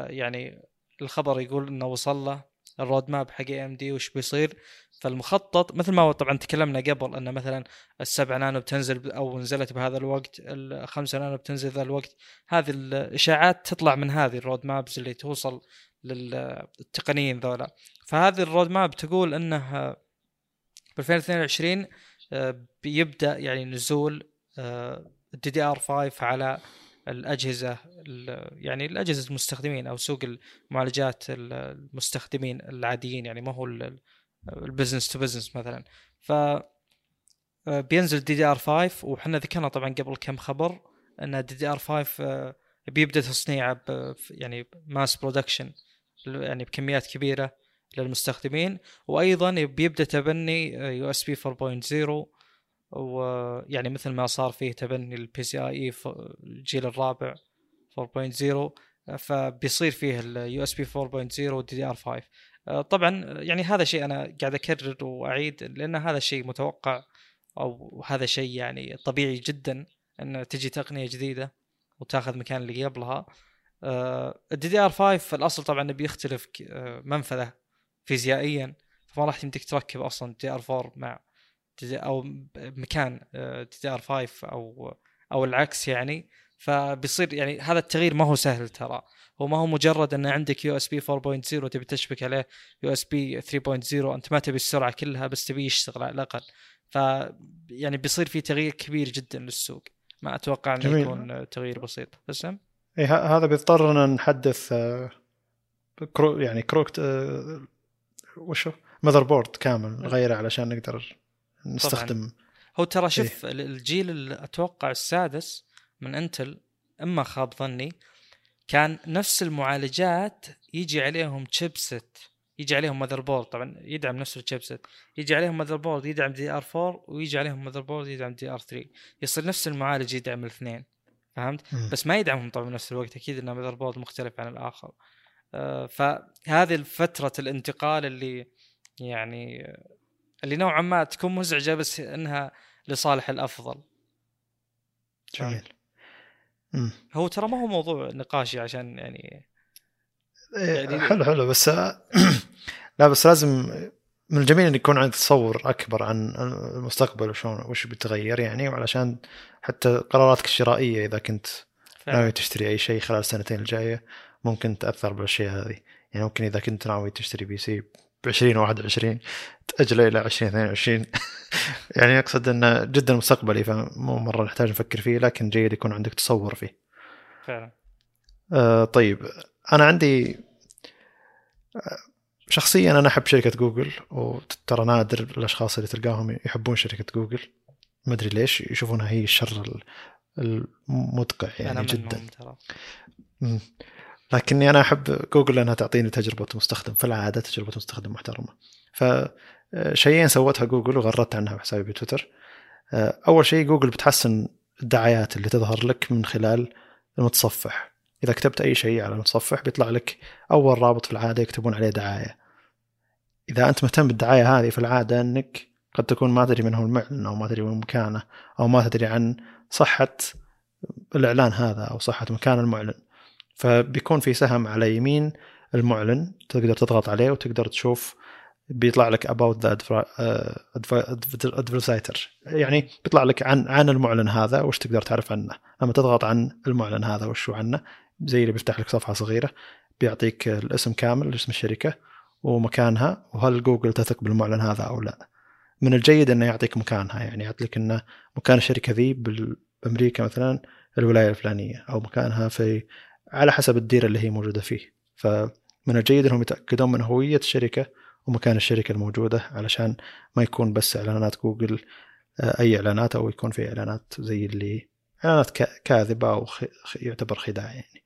يعني الخبر يقول إنه وصل له ال roadmap حق AMD وش بيصير. فالمخطط مثل ما طبعا تكلمنا قبل ان مثلا السبع نانو بتنزل أو نزلت بهذا الوقت الخمسة نانو بتنزل ذا الوقت. هذه الاشاعات تطلع من هذه ال roadmaps اللي توصل للتقنيين ذولا. فهذه ال roadmap تقول إنه ب 2022 آه، بيبدأ يعني نزول ال DDR 5 على الأجهزة يعني الأجهزة المستخدمين أو سوق المعالجات المستخدمين العاديين يعني ما هو ال business to business مثلا. ف آه، بينزل DDR 5 وحنا ذكرنا طبعا قبل كم خبر إن DDR 5 بيبدأ تصنيعه يعني mass production يعني بكميات كبيرة للمستخدمين وأيضا بيبدأ تبني USB 4.0 ويعني مثل ما صار فيه تبني ال PCI الجيل الرابع 4.0 فبيصير فيه ال USB 4.0 وال DDR 5 طبعا يعني هذا شيء أنا قاعد أكرر وأعيد لأن هذا شيء متوقع أو هذا شيء يعني طبيعي جدا إن تجي تقنية جديدة وتاخذ مكان اللي قبلها. ال DDR 5 في الأصل طبعا بيختلف آه، منفذة فيزيائيا فما راح يمديك تركب أصلا DR 4 مع أو مكان DDR 5 أو أو العكس يعني. فبيصير يعني هذا التغيير ما هو سهل ترى. هو ما هو مجرد إن عندك USB 4.0 تبي تشبك عليه USB 3.0 أنت ما تبي السرعة كلها بس تبي يشتغل على الأقل. ف يعني بيصير في تغيير كبير جدا للسوق. ما أتوقع إنه. يكون تغيير بسيط. اسم إيه هذا بيضطرنا نحدث آه، كرو يعني كروكت آه، وشو؟ motherboard كامل نغيره علشان نقدر نستخدم. هو ترى شوف ال- الجيل أتوقع السادس من Intel إما خاب ظني كان نفس المعالجات يجي عليهم chipset يجي عليهم motherboard طبعا يدعم نفس ال chipset يجي عليهم motherboard يدعم DR 4 ويجي عليهم motherboard يدعم DR 3 يصير نفس المعالج يدعم الاثنين. فهمت. بس ما يدعمهم طبعا بنفس الوقت أكيد إنه motherboard مختلف عن الآخر. آه، فهذه فترة الانتقال اللي يعني اللي نوعا ما تكون مزعجة بس إنها لصالح الأفضل. جميل. هو ترى ما هو موضوع نقاشي عشان يعني يعني- حلو حلو بس لا بس لازم من الجميل إن يكون عندك تصور أكبر عن المستقبل وشلون وش بيتغير يعني وعلشان حتى قراراتك الشرائية إذا كنت ناوي تشتري أي شيء خلال السنتين الجاية ممكن تأثر بالأشياء هذه. يعني ممكن إذا كنت ناوي تشتري بي سي ب 20 21 تأجله إلى 2022 يعني أقصد انه جدا مستقبلي فمو مرة نحتاج نفكر فيه لكن جيد يكون عندك تصور فيه. فعلا. آه طيب. أنا عندي شخصيا أنا أحب شركة جوجل وترى نادر الأشخاص اللي تلقاهم يحبون شركة جوجل. ما أدري ليش يشوفونها هي الشر ال- المدقع يعني جدا. منهم ترى. لكني أنا أحب جوجل لأنها تعطيني تجربة مستخدم في العاده تجربة مستخدم محترمة. فشيئين سوتها جوجل وغردت عنها بحسابي بتويتر. أول شيء جوجل بتحسن الدعايات اللي تظهر لك من خلال المتصفح. إذا كتبت أي شيء على المتصفح بيطلع لك أول رابط في العادة يكتبون عليه دعاية. إذا أنت مهتم بالدعاية هذه في العادة إنك قد تكون ما تدري من هو المعلن أو ما تدري وين مكانه أو ما تدري عن صحة الإعلان هذا أو صحة مكان المعلن. فبيكون في سهم على يمين المعلن تقدر تضغط عليه وتقدر تشوف بيطلع لك about the adver- advertiser. يعني بيطلع لك عن عن المعلن هذا وش تقدر تعرف عنه. لما تضغط عن المعلن هذا وش عنه زي اللي بيفتح لك صفحة صغيرة بيعطيك الاسم كامل اسم الشركة ومكانها وهل جوجل تثق بالمعلن هذا أو لا. من الجيد إنه يعطيك مكانها يعني يعطي لك إنه مكان الشركة ذي بأمريكا مثلا الولاية الفلانية أو مكانها في على حسب الدير اللي هي موجودة فيه. فمن الجيد إنهم يتأكدون من هوية الشركة ومكان الشركة الموجودة علشان ما يكون بس إعلانات جوجل آه، أي إعلانات أو يكون في إعلانات زي اللي إعلانات كا- كاذبة أو يعتبر خداع يعني.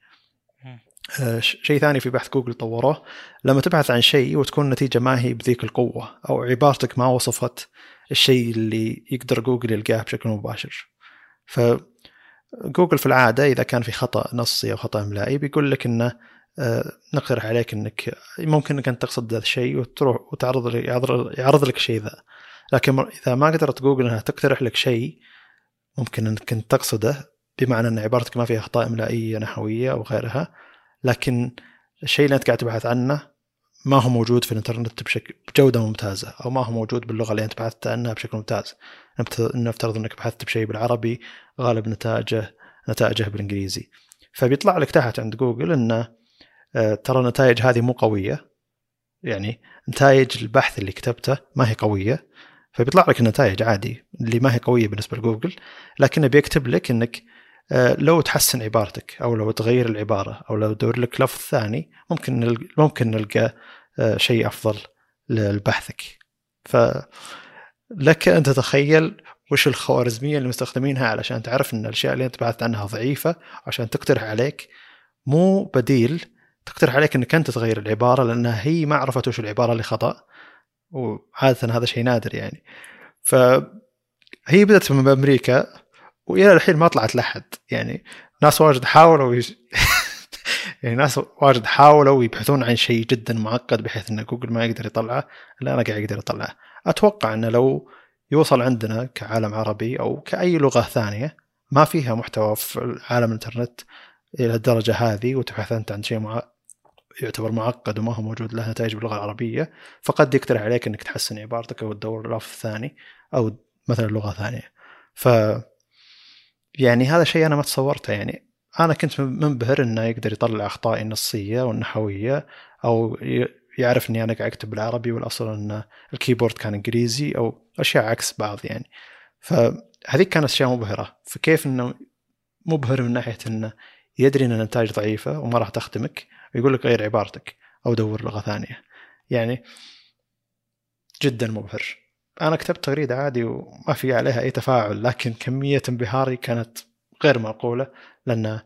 شيء ثاني في بحث جوجل طوروه لما تبحث عن شيء وتكون النتيجة ما هي بذيك القوة أو عبارتك ما وصفت الشيء اللي يقدر جوجل يلقاه بشكل مباشر. فجوجل في العادة إذا كان في خطأ نصي أو خطأ إملائي بيقول لك إنه آه، نقترح عليك إنك ممكن إنك أنت تقصد ذا الشيء وتروح وتعرض يعرض لك شيء ذا. لكن إذا ما قدرت جوجل إنها تقترح لك شيء ممكن إنك أنت تقصده بمعنى أن عبارتك ما فيها أخطاء إملائية نحوية أو غيرها. لكن الشيء اللي انت قاعد تبحث عنه ما هو موجود في الإنترنت بشكل بجودة ممتازة أو ما هو موجود باللغة اللي أنت بحثت عنها بشكل ممتاز. نفت- نفترض إنك بحثت بشيء بالعربي غالب نتائجه نتائجه بالإنجليزي. فبيطلع لك تحت عند جوجل إنه آه، ترى النتائج هذه مو قوية. يعني نتائج البحث اللي كتبته ما هي قوية. فبيطلع لك النتائج عادي اللي ما هي قوية بالنسبة لجوجل لكنه بيكتب لك إنك لو تحسن عبارتك أو لو تغير العبارة أو لو تدور لك لفظ ثاني ممكن نلقى ممكن نلقى آه، شيء أفضل لبحثك ف لك أن تتخيل وش الخوارزمية اللي مستخدمينها علشان تعرف إن الأشياء اللي أنت بحثت عنها ضعيفة عشان تقترح عليك. مو بديل تقترح عليك إنك أنت تغير العبارة لانها هي ما عرفت وش العبارة اللي خطأ. وعادة هذا شيء نادر يعني. فهي بدأت من أمريكا وإلى الحين ما طلعت لحد يعني ناس واجد حاولوا يش... يعني ناس واجد حاولوا يبحثون عن شيء جدا معقد بحيث إن جوجل ما يقدر يطلعه. الا أنا قاعد يقدر يطلعه أتوقع إنه لو يوصل عندنا كعالم عربي أو كأي لغة ثانية ما فيها محتوى في عالم الإنترنت إلى الدرجة هذه وتبحث أنت عن شيء مع... يعتبر معقد وما هو موجود له نتائج باللغة العربية فقد يقترح عليك إنك تحسن عبارتك أو تدور لفظ ثاني أو مثلا لغة ثانية. ف يعني هذا شيء أنا ما تصورته. يعني أنا كنت منبهر إنه يقدر يطلع اخطائي النصيه والنحويه أو يعرف إني أنا قاعد أكتب بالعربي والأصل إن الكيبورد كان إنجليزي أو أشياء عكس بعض يعني. فهذيك كانت أشياء مبهرة. فكيف إنه مبهر من ناحية إنه يدري إن النتائج ضعيفة وما راح تخدمك ويقول لك غير عبارتك أو دور لغة ثانية. يعني جدا مبهر. أنا كتبت تغريدة عادي وما في عليها أي تفاعل لكن كمية انبهاري كانت غير معقولة لأن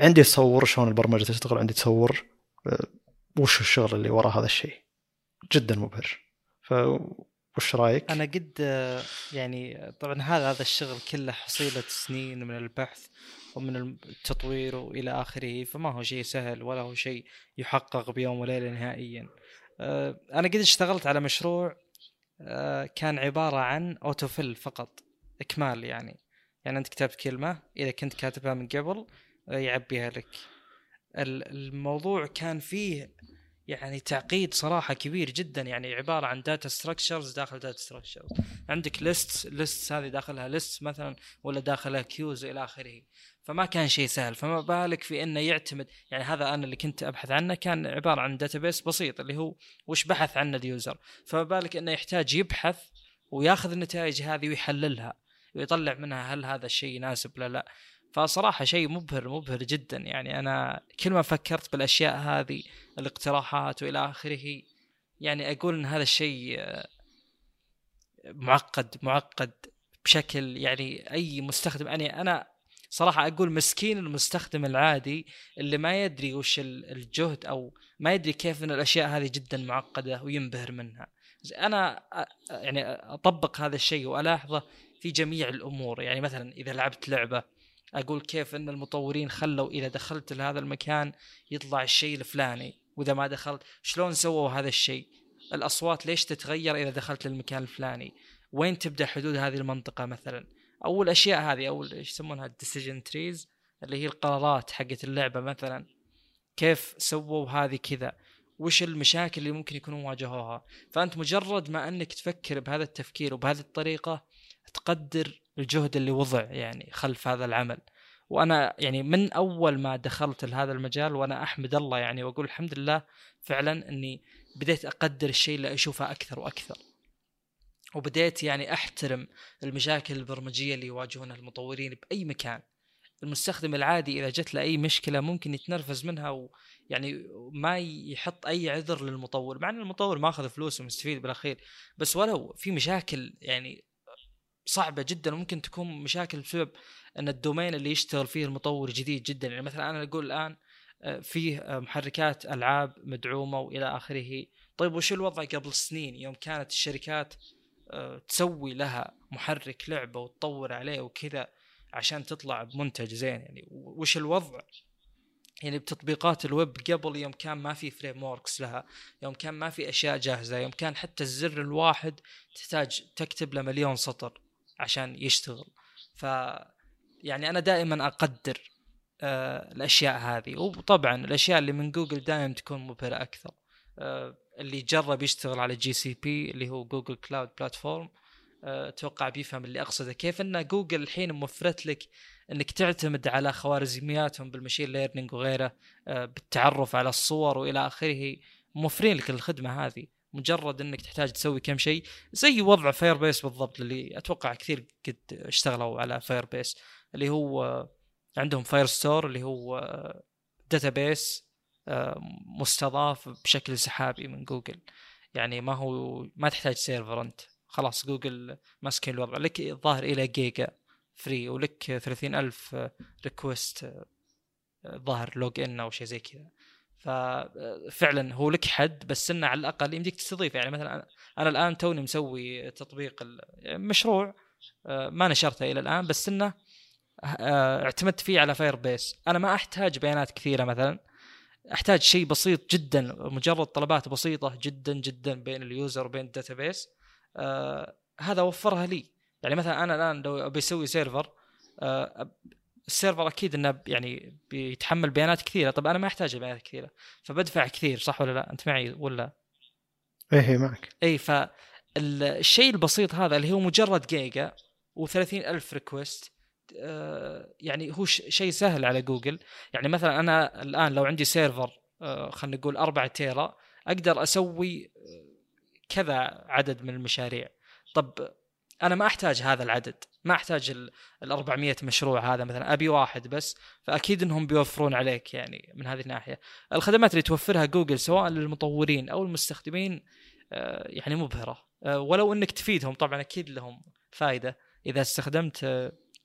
عندي تصور شلون البرمجة تشتغل عندي تصور آه، وش الشغل اللي وراء هذا الشيء جدا مبهر ف وش رأيك؟ أنا قد آه، يعني طبعا هذا هذا الشغل كله حصيلة سنين من البحث ومن التطوير وإلى آخره فما هو شيء سهل ولا هو شيء يحقق بيوم وليلة نهائيا. آه، أنا قد اشتغلت على مشروع كان عبارة عن اوتوفيل فقط إكمال يعني. يعني أنت كتبت كلمة إذا كنت كاتبها من قبل يعبيها لك. الموضوع كان فيه يعني تعقيد صراحة كبير جدا يعني عبارة عن data structures داخل data structures عندك list list هذه داخلها list مثلا ولا داخلها queues إلى آخره. فما كان شيء سهل. فما بالك في إنه يعتمد يعني هذا أنا اللي كنت أبحث عنه كان عبارة عن database بسيط اللي هو وش بحث عنه ال user. فما بالك إنه يحتاج يبحث وياخذ النتائج هذه ويحللها ويطلع منها هل هذا الشيء يناسب ولا لا. فصراحة شيء مبهر مبهر جدا. يعني أنا كل ما فكرت بالأشياء هذه الاقتراحات وإلى آخره يعني أقول أن هذا الشيء آه، معقد معقد بشكل يعني أي مستخدم. يعني أنا صراحة أقول مسكين المستخدم العادي اللي ما يدري وش الجهد أو ما يدري كيف أن الأشياء هذه جدا معقدة وينبهر منها. أنا يعني أطبق هذا الشيء وألاحظه في جميع الأمور. يعني مثلا إذا لعبت لعبة أقول كيف إن المطورين خلوا إذا دخلت لهذا المكان يطلع الشيء الفلاني. وإذا ما دخلت شلون سووا هذا الشيء؟ الأصوات ليش تتغير إذا دخلت للمكان الفلاني؟ وين تبدأ حدود هذه المنطقة مثلا؟ أو الاشياء هذه أو إيش يسمونها؟ ال decision trees اللي هي القرارات حقت اللعبة مثلا. كيف سووا هذه كذا؟ وش المشاكل اللي ممكن يكونوا واجهوها؟ فأنت مجرد ما أنك تفكر بهذا التفكير وبهذه الطريقة تقدر الجهد اللي وضع يعني خلف هذا العمل. وأنا يعني من أول ما دخلت لهذا المجال وأنا أحمد الله يعني وأقول الحمد لله فعلا إني بديت أقدر الشيء اللي أشوفه أكثر وأكثر. وبديت يعني أحترم المشاكل البرمجية اللي يواجهونها المطورين بأي مكان. المستخدم العادي إذا جت له اي مشكلة ممكن يتنرفز منها ويعني ما يحط أي عذر للمطور مع إن المطور ماخذ فلوس ومستفيد بالأخير بس ولو في مشاكل يعني صعبة جدا وممكن تكون مشاكل بسبب إن الدومين اللي يشتغل فيه المطور جديد جدا. يعني مثلا أنا أقول الآن آه، فيه آه، محركات ألعاب مدعومة وإلى آخره. طيب وش الوضع قبل سنين؟ يوم كانت الشركات تسوي لها محرك لعبة وتطور عليه وكذا عشان تطلع بمنتج زين يعني. وش الوضع؟ يعني بتطبيقات الويب قبل يوم كان ما في frameworks لها يوم كان ما في أشياء جاهزة يوم كان حتى الزر الواحد تحتاج تكتب له مليون سطر عشان يشتغل. ف يعني أنا دائما أقدر آه الأشياء هذه. وطبعا الأشياء اللي من جوجل دائما تكون مبهرة أكثر. آه اللي جرب يشتغل على GCP اللي هو Google Cloud Platform أتوقع بيفهم اللي أقصده. كيف إن جوجل الحين موفرت لك إنك تعتمد على خوارزمياتهم بال machine learning وغيره آه بالتعرف على الصور وإلى آخره موفرين لك الخدمة هذه. مجرد إنك تحتاج تسوي كم شيء زي وضع Firebase بالضبط اللي أتوقع كثير قد اشتغلوا على Firebase اللي هو عندهم Firestore اللي هو database مستضاف بشكل سحابي من جوجل. يعني ما هو ما تحتاج server أنت. خلاص جوجل ماسكين الوضع. لك الظاهر إلى جيجا free ولك 30000 request ظاهر log in أو شيء زي كذا. ففعلا هو لك حد بس إنه على الأقل يمديك تستضيف يعني مثلا أنا الآن توني مسوي تطبيق مشروع آه، ما نشرته إلى الآن بس إنه آه، اعتمدت فيه على Firebase أنا ما أحتاج بيانات كثيرة مثلا. أحتاج شيء بسيط جدا مجرد طلبات بسيطة جدا جدا بين ال user وبين ال database آه هذا وفرها لي. يعني مثلا أنا الآن لو أبي أسوي server آه ال server أكيد إنه يعني بيتحمل بيانات كثيرة. طب أنا ما أحتاج بيانات كثيرة فبدفع كثير صح ولا لا؟ أنت معي ولا؟ إيه إيه، معك. اي فالشيء البسيط هذا اللي هو مجرد جيجا و30 ألف request يعني هو شيء سهل على جوجل. يعني مثلا أنا الآن لو عندي server آه، خلينا نقول 4 tera أقدر أسوي آه، كذا عدد من المشاريع. طب أنا ما أحتاج هذا العدد ما أحتاج ال ال 400 مشروع هذا مثلا أبي واحد بس فأكيد إنهم بيوفرون عليك يعني من هذه الناحية. الخدمات اللي توفرها جوجل سواء للمطورين أو المستخدمين آه، يعني مبهرة. ولو إنك تفيدهم طبعا أكيد لهم فائده إذا استخدمت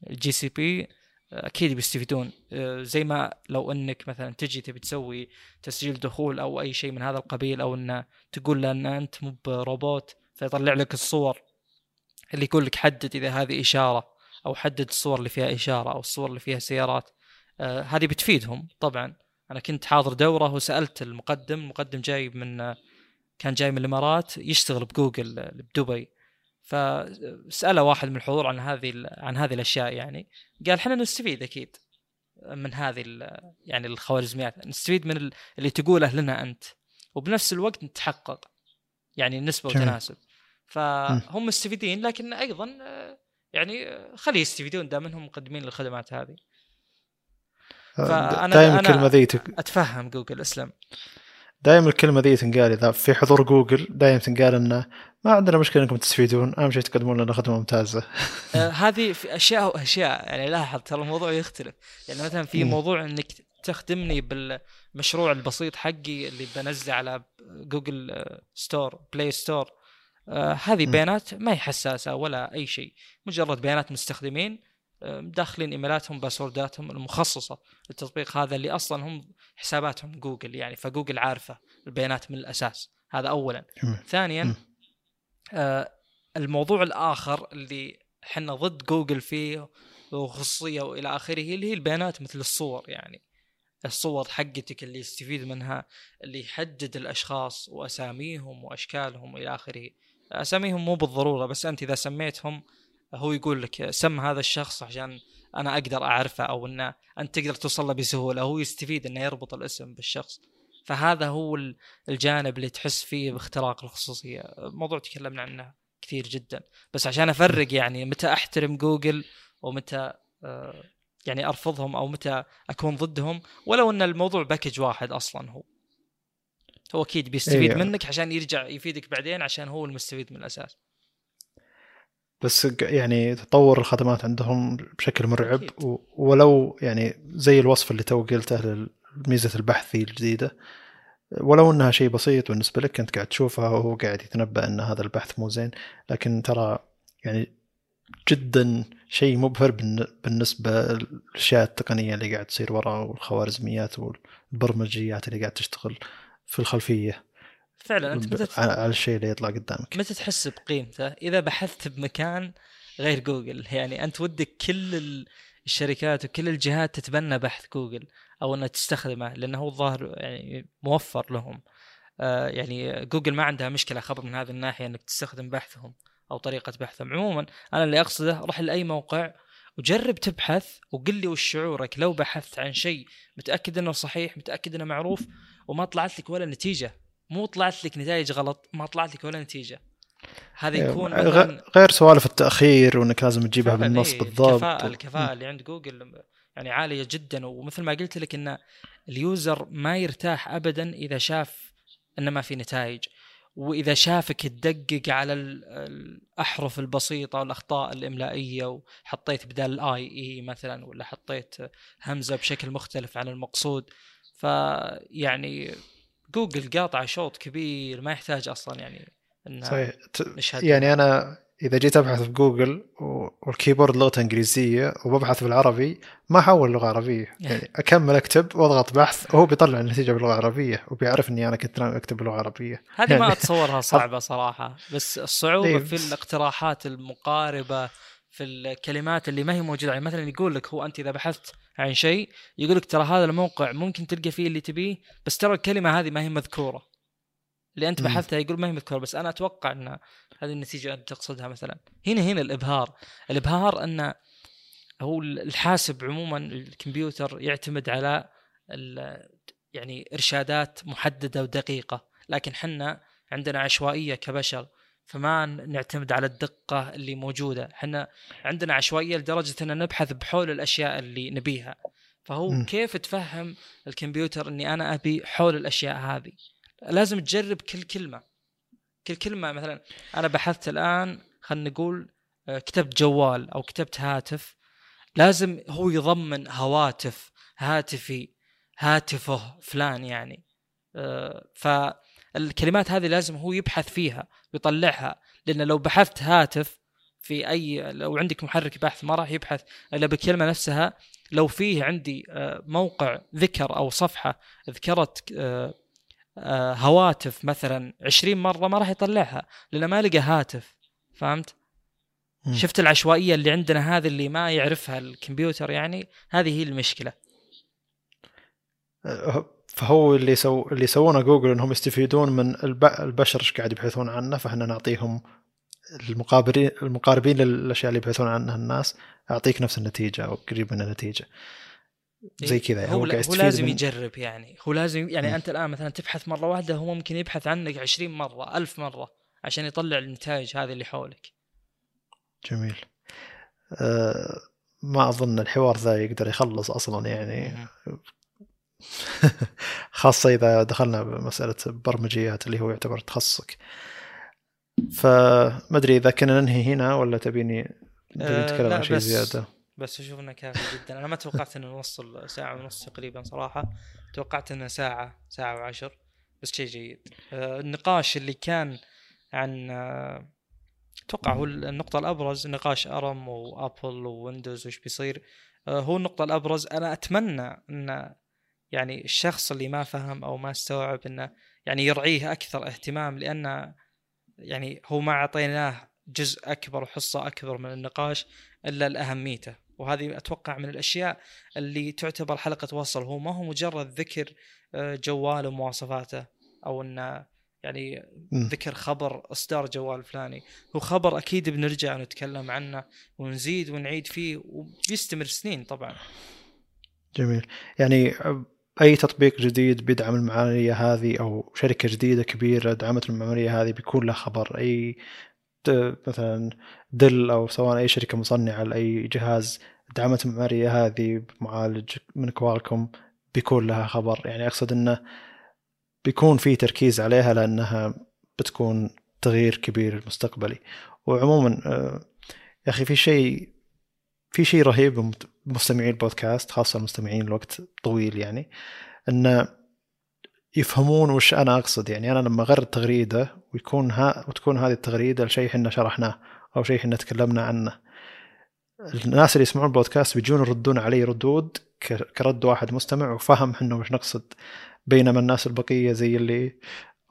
ال GCP أكيد بيستفيدون. آه، زي ما لو إنك مثلا تجي تبي تسوي تسجيل دخول أو أي شيء من هذا القبيل أو إنه تقول له إن أنت مو بروبوت فيطلع لك الصور اللي يقول لك حدد إذا هذه إشارة أو حدد الصور اللي فيها إشارة أو الصور اللي فيها سيارات. آه هذه بتفيدهم طبعا. أنا كنت حاضر دورة وسألت المقدم المقدم جاي من آه، كان جاي من الإمارات يشتغل بجوجل بدبي فسأله واحد من الحضور عن هذه عن هذه الأشياء يعني. قال إحنا نستفيد أكيد من هذه يعني الخوارزميات. نستفيد من ال- اللي تقوله لنا أنت. وبنفس الوقت نتحقق. يعني نسبة. وتناسب. فهم مستفيدين لكن أيضا آه، يعني آه، خلي يستفيدون دام انهم مقدمين للخدمات هذه. فأنا- دائما أنا- الكلمة ذي. أتفهم جوجل أسلم. دائما الكلمة ذي تنقال إذا في حضور جوجل دائما تنقال انه ما عندنا مشكلة إنكم تستفيدون أهم شيء تقدمون لنا خدمة ممتازة آه، هذه في أشياء واشياء يعني لاحظ ترى الموضوع يختلف يعني مثلا في. موضوع إنك تخدمني بالمشروع البسيط حقي اللي بنزله على جوجل آه، store Play Store آه، هذه. بيانات ما هي حساسة ولا أي شيء مجرد بيانات مستخدمين آه، داخلين إيميلاتهم باسورداتهم المخصصة للتطبيق هذا اللي أصلا هم حساباتهم جوجل يعني فجوجل عارفة البيانات من الأساس هذا اولا. ثانيا. آه الموضوع الآخر اللي إحنا ضد جوجل فيه وخصوصية وإلى آخره اللي هي البيانات مثل الصور يعني الصور حقتك اللي يستفيد منها اللي يحدد الأشخاص وأساميهم وأشكالهم والى آخره أساميهم مو بالضرورة بس أنت إذا سميتهم هو يقول لك سم هذا الشخص عشان أنا أقدر أعرفه أو انه أنت تقدر توصل له بسهولة. هو يستفيد إنه يربط الاسم بالشخص. فهذا هو ال- الجانب اللي تحس فيه باختراق الخصوصية. موضوع تكلمنا عنه كثير جدا. بس عشان أفرق يعني متى أحترم جوجل ومتى آه، يعني أرفضهم أو متى أكون ضدهم ولو إن الموضوع package واحد أصلا هو. هو أكيد بيستفيد إيه. منك عشان يرجع يفيدك بعدين عشان هو المستفيد من الأساس. بس يعني تطور الخدمات عندهم بشكل مرعب أكيد. ولو يعني زي الوصف اللي تو قلته لميزه البحث الجديدة ولو إنها شيء بسيط بالنسبة لك انت قاعد تشوفها وهو قاعد يتنبأ إن هذا البحث مو زين لكن ترى يعني جدا شيء مبهر بالن- بالنسبة للأشياء التقنية اللي قاعد تصير ورا والخوارزميات والبرمجيات اللي قاعد تشتغل في الخلفية فعلا أنت متى على الشيء اللي يطلع قدامك. متى تحس بقيمته؟ إذا بحثت بمكان غير جوجل يعني أنت ودك كل ال- الشركات وكل الجهات تتبنى بحث جوجل أو إنها تستخدمه لأنه هو الظاهر يعني موفر لهم. آه يعني جوجل ما عندها مشكلة خبر من هذه الناحية إنك تستخدم بحثهم أو طريقة بحثهم. عموما أنا اللي أقصده روح لأي موقع وجرب تبحث وقل لي وش شعورك. لو بحثت عن شيء متأكد إنه صحيح متأكد إنه معروف وما طلعت لك ولا نتيجة. مو طلعت لك نتائج غلط ما طلعت لك ولا نتيجة. هذا يكون غ- مثلا غير سوالف التأخير وإنك لازم تجيبها بالنص إيه، بالضبط. الكفاءة و- الكفاءة اللي عند جوجل يعني عالية جدا. ومثل ما قلت لك إن ال user ما يرتاح ابدا إذا شاف إنه ما في نتائج. وإذا شافك تدقق على ال- الأحرف البسيطة والأخطاء الإملائية وحطيت بدال ال E A مثلا ولا حطيت همزة بشكل مختلف عن المقصود. فيعني جوجل قاطع شوط كبير ما يحتاج أصلا يعني صحيح. يعني أنا إذا جيت أبحث في جوجل والكيبورد لغته إنجليزية وببحث بالعربي ما أحول لغة عربية. يعني أكمل أكتب وأضغط بحث وهو بيطلع النتيجة باللغة العربية وبيعرف إني أنا كنت ناوي أكتب باللغة العربية. هذه ما يعني- أتصورها صعبة صراحة بس الصعوبة إيه، في الاقتراحات المقاربة في الكلمات اللي ما هي موجودة. يعني مثلا يقول لك هو أنت إذا بحثت عن شيء يقول لك ترى هذا الموقع ممكن تلقى فيه اللي تبيه بس ترى الكلمة هذه ما هي مذكورة. اللي أنت. بحثتها يقول ما هي مذكورة بس أنا أتوقع إن هذه النتيجة أنت تقصدها مثلا. هنا هنا الإبهار. الإبهار إن هو الحاسب عموما الكمبيوتر يعتمد على يعني إرشادات محددة ودقيقة. لكن حنا عندنا عشوائية كبشر. فما نعتمد على الدقة اللي موجودة. إحنا عندنا عشوائية لدرجة ان نبحث بحول الأشياء اللي نبيها. فهو م. كيف تفهم الكمبيوتر إني أنا أبي حول الأشياء هذه؟ لازم تجرب كل كلمة. كل كلمة مثلا أنا بحثت الآن خلينا نقول آه، كتبت جوال أو كتبت هاتف. لازم هو يضمن هواتف هاتفي هاتفه فلان يعني. آه، فالكلمات هذه لازم هو يبحث فيها ويطلعها لأن لو بحثت هاتف في أي لو عندك محرك بحث ما راح يبحث إلا بالكلمة نفسها. لو فيه عندي آه، موقع ذكر أو صفحة ذكرت آه، هواتف مثلا 20 مرة ما راح يطلعها لأنه ما لقى هاتف. فهمت؟ شفت العشوائية اللي عندنا هذه اللي ما يعرفها الكمبيوتر يعني؟ هذه هي المشكلة. فهو اللي سو اللي يسوونه جوجل إنهم يستفيدون من البشر إيش قاعد يبحثون عنه فإحنا نعطيهم المقابلين المقاربين للأشياء اللي يبحثون عنها الناس أعطيك نفس النتيجة أو قريب من النتيجة. زي إيه، كذا هو, هو, هو لازم من... يجرب يعني. هو لازم يعني م. أنت الآن مثلا تبحث مرة واحدة هو ممكن يبحث عنك 20 مرة ألف مرة عشان يطلع النتائج هذه اللي حولك. جميل. أه ما أظن الحوار ذا يقدر يخلص أصلا يعني. خاصة إذا دخلنا بمسألة برمجيات اللي هو يعتبر تخصصك. فما أدري إذا كنا ننهي هنا ولا تبيني تبيني نتكلم عن شيء زيادة؟ بس أشوف إنه كافي جدا. أنا ما توقعت إنه نوصل ساعة ونص تقريبا صراحة. توقعت إنه ساعة ساعة وعشر بس شيء جيد. آه، النقاش اللي كان عن آه، أتوقع هو النقطة الأبرز نقاش ARM وأبل وويندوز وش بيصير. هو النقطة الأبرز. أنا أتمنى أن يعني الشخص اللي ما فهم أو ما استوعب إنه يعني يرعيه أكثر اهتمام لأن يعني هو ما أعطيناه جزء أكبر وحصة أكبر من النقاش إلا لأهميته. وهذه أتوقع من الأشياء اللي تعتبر حلقة وصل. هو ما هو مجرد ذكر آه، جوال ومواصفاته أو إنه يعني ذكر خبر إصدار جوال فلاني. هو خبر أكيد بنرجع نتكلم عنه ونزيد ونعيد فيه وبيستمر سنين طبعا. جميل. يعني أي تطبيق جديد بيدعم المعمارية هذه أو شركة جديدة كبيرة دعمت المعمارية هذه بيكون له خبر. أي مثلا دل أو سواء أي شركة مصنعة لأي جهاز دعمت المعمارية هذه بمعالج من كوالكم بيكون لها خبر. يعني أقصد إنه بيكون في تركيز عليها لأنها بتكون تغيير كبير مستقبلي. وعموما آه، يا أخي في شيء في شيء رهيب بمستمعي البودكاست خاصة المستمعين الوقت طويل يعني أن يفهمون وش أنا أقصد. يعني أنا لما أغرد تغريدة ويكون ها وتكون هذه التغريدة لشيء إحنا شرحناه أو شيء إحنا تكلمنا عنه. الناس اللي يسمعون البودكاست بيجون يردون علي ردود كرد واحد مستمع وفهم إحنا وش نقصد بينما الناس البقية زي اللي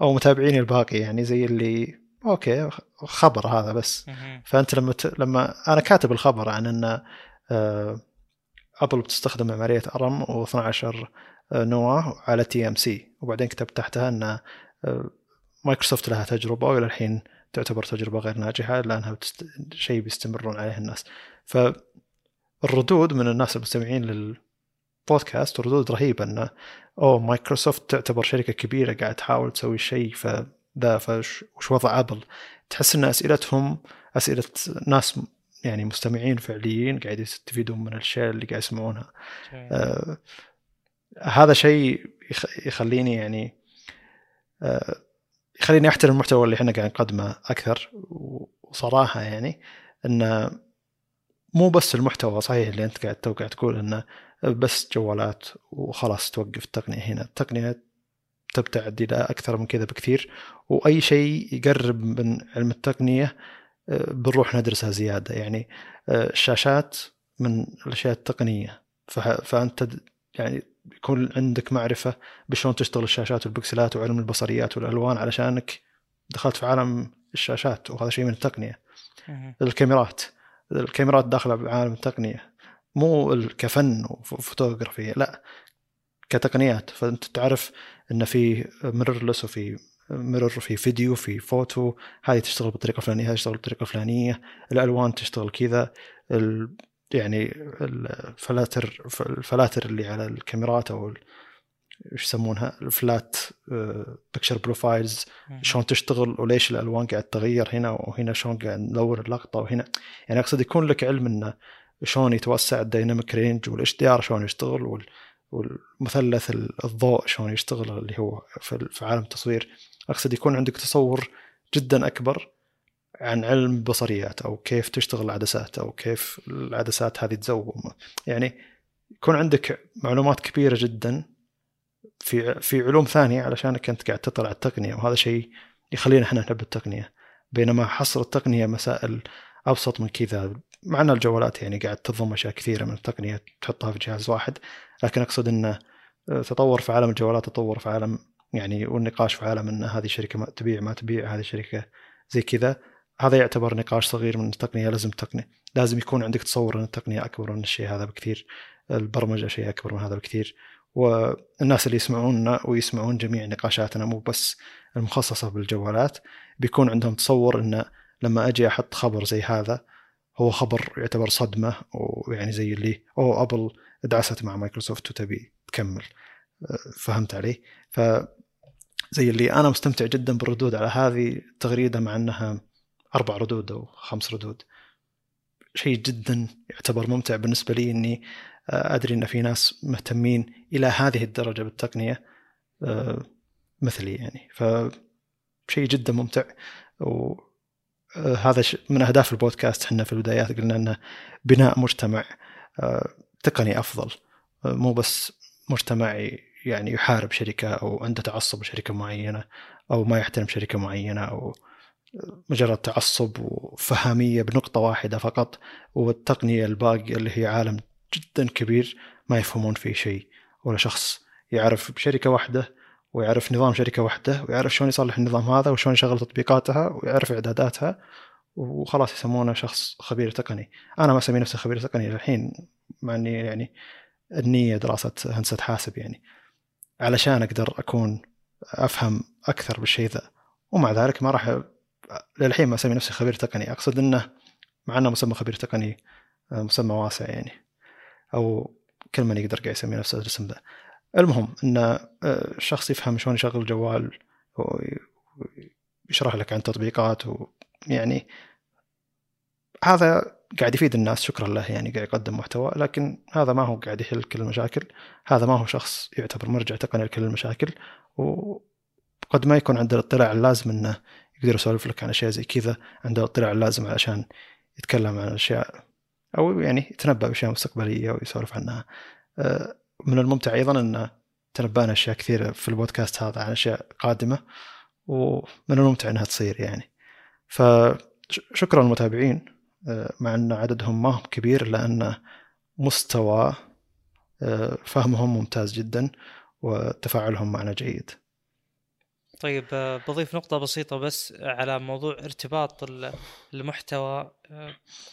أو متابعيني الباقي يعني زي اللي أوكي خبر هذا بس. فأنت لما ت... لما أنا كاتب الخبر عن إن أبل آه، بتستخدم عملية ARM و12 نواه على TMC. وبعدين كتبت تحتها إن آه، مايكروسوفت لها تجربة وإلى الحين تعتبر تجربة غير ناجحة لأنها بتست... شيء بيستمرون عليه الناس. فالردود من الناس المستمعين للبودكاست ردود رهيبة انه أو مايكروسوفت تعتبر شركة كبيرة قاعد تحاول تسوي شيء ف ذا فش وش وضع أبل؟ تحس إن أسئلتهم أسئلة ناس يعني مستمعين فعليين قاعد يستفيدون من الأشياء اللي قاعد يسمعونها. آه هذا شيء يخليني يعني آه يخليني أحترم المحتوى اللي إحنا قاعد نقدمه أكثر. وصراحة يعني انه مو بس المحتوى صحيح اللي أنت قاعد قاعد تقول إنه بس جوالات وخلاص توقف التقنية هنا. التقنية تبتعد إلى أكثر من كذا بكثير. وأي شيء يقرب من علم التقنية بنروح ندرسها زيادة. يعني آه، الشاشات من الأشياء التقنية. فأنت يعني يكون عندك معرفة بشلون تشتغل الشاشات وال pixels ات وعلم البصريات والألوان علشانك دخلت في عالم الشاشات وهذا شيء من التقنية. الكاميرات. الكاميرات داخلة بعالم التقنية. مو كفن وفوتوغرافي لا. كتقنيات. فأنت تعرف إن في mirrorless وفي mirror في فيديو في فوتو هذه تشتغل بالطريقة الفلانيه هذه تشتغل بالطريقة الفلانيه الألوان تشتغل كذا. يعني الفلاتر الفلاتر اللي على الكاميرات أو ال- إيش يسمونها؟ ال flat picture profiles شلون تشتغل وليش الألوان قاعد تتغير هنا وهنا شلون قاعد نلون اللقطة وهنا. يعني أقصد يكون لك علم إنه شلون يتوسع ال dynamic range وال HDR شلون يشتغل وال والمثلث الضوء شلون يشتغل اللي هو في عالم التصوير. أقصد يكون عندك تصور جدا أكبر عن علم بصريات أو كيف تشتغل العدسات أو كيف العدسات هذه تزوم يعني يكون عندك معلومات كبيرة جدا في في علوم ثانية علشانك أنت قاعد تطلع التقنية وهذا شيء يخلينا إحنا نحب التقنية. بينما حصر التقنية مسائل أبسط من كذا مع إن الجوالات يعني قاعد تضم أشياء كثيرة من التقنية تحطها في جهاز واحد لكن أقصد إنه تطور في عالم الجوالات تطور في عالم يعني والنقاش في عالم إن هذه الشركة ما تبيع ما تبيع هذه الشركة زي كذا هذا يعتبر نقاش صغير من التقنية لازم التقنيه لازم يكون عندك تصور إن التقنية أكبر من الشيء هذا بكثير البرمجة شيء أكبر من هذا بكثير والناس اللي يسمعوننا ويسمعون جميع نقاشاتنا مو بس المخصصة بالجوالات بيكون عندهم تصور انه لما أجي أحط خبر زي هذا هو خبر يعتبر صدمة ويعني زي اللي أو أبل دعست مع مايكروسوفت وتبي تكمل فهمت علي؟ ف زي اللي أنا مستمتع جدا بالردود على هذه التغريده مع أنها أربع ردود أو خمس ردود. شيء جدا يعتبر ممتع بالنسبة لي إني أدري إن في ناس مهتمين إلى هذه الدرجة بالتقنية مثلي يعني. ف شيء جدا ممتع. وهذا من أهداف البودكاست. إحنا في البدايات قلنا انه بناء مجتمع تقني أفضل. مو بس مجتمع يعني يحارب شركة أو عنده تعصب لشركه معينة أو ما يحترم شركة معينة أو مجرد تعصب وفهاميه بنقطة واحدة فقط والتقنية الباقية اللي هي عالم جدا كبير ما يفهمون فيه شيء. ولا شخص يعرف بشركة واحدة ويعرف نظام شركة واحدة ويعرف شلون يصلح النظام هذا وشلون يشغل تطبيقاتها ويعرف إعداداتها وخلاص يسمونه شخص خبير تقني. أنا ما أسمي نفسي خبير تقني الحين مع إني يعني النية دراسة هندسة حاسب يعني. علشان أقدر أكون أفهم أكثر بالشيء ذا. ومع ذلك ما راح للحين ما أسمي نفسي خبير تقني. أقصد أنه مع أنه مسمى خبير تقني مسمى واسع يعني. أو كل من يقدر قاعد يسمي نفسه الاسم ذا. المهم أن الشخص يفهم شلون يشغل الجوال ويشرح لك عن تطبيقات ويعني هذا قاعد يفيد الناس شكرا له يعني قاعد يقدم محتوى لكن هذا ما هو قاعد يحل كل المشاكل. هذا ما هو شخص يعتبر مرجع تقني لكل المشاكل وقد ما يكون عنده الاطلاع اللازم إنه يقدر يسولف لك عن أشياء زي كذا عنده الاطلاع اللازم علشان يتكلم عن أشياء أو يعني يتنبأ بأشياء مستقبلية ويسولف عنها. من الممتع أيضا إنه تنبأنا أشياء كثيرة في البودكاست هذا عن أشياء قادمة ومن الممتع إنها تصير يعني. فشكرا للمتابعين. مع أن عددهم ما هو كبير ان مستوى فهمهم ممتاز جدا وتفاعلهم معنا جيد. طيب بضيف نقطة بسيطة بس على موضوع ارتباط المحتوى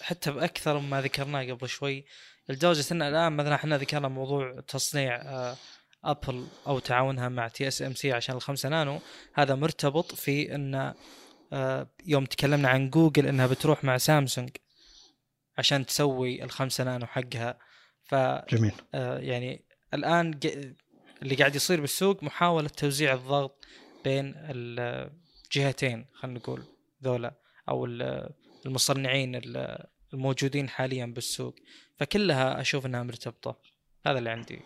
حتى بأكثر مما ذكرناه قبل شوي لدرجة ان الآن مثلا إحنا ذكرنا موضوع تصنيع ابل أو تعاونها مع TSMC عشان الخمسة نانو هذا مرتبط في أن يوم تكلمنا عن جوجل إنها بتروح مع سامسونج عشان تسوي الخمسة نانو حقها. ف جميل. يعني الآن اللي قاعد يصير بالسوق محاولة توزيع الضغط بين الجهتين خلينا نقول ذولا أو المصنعين الموجودين حاليا بالسوق. فكلها أشوف إنها مرتبطة. هذا اللي عندي.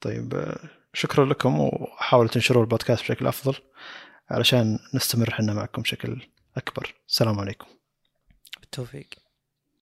طيب شكرا لكم وحاولوا تنشروا البودكاست بشكل أفضل. علشان نستمر إحنا معكم بشكل أكبر. السلام عليكم. بالتوفيق.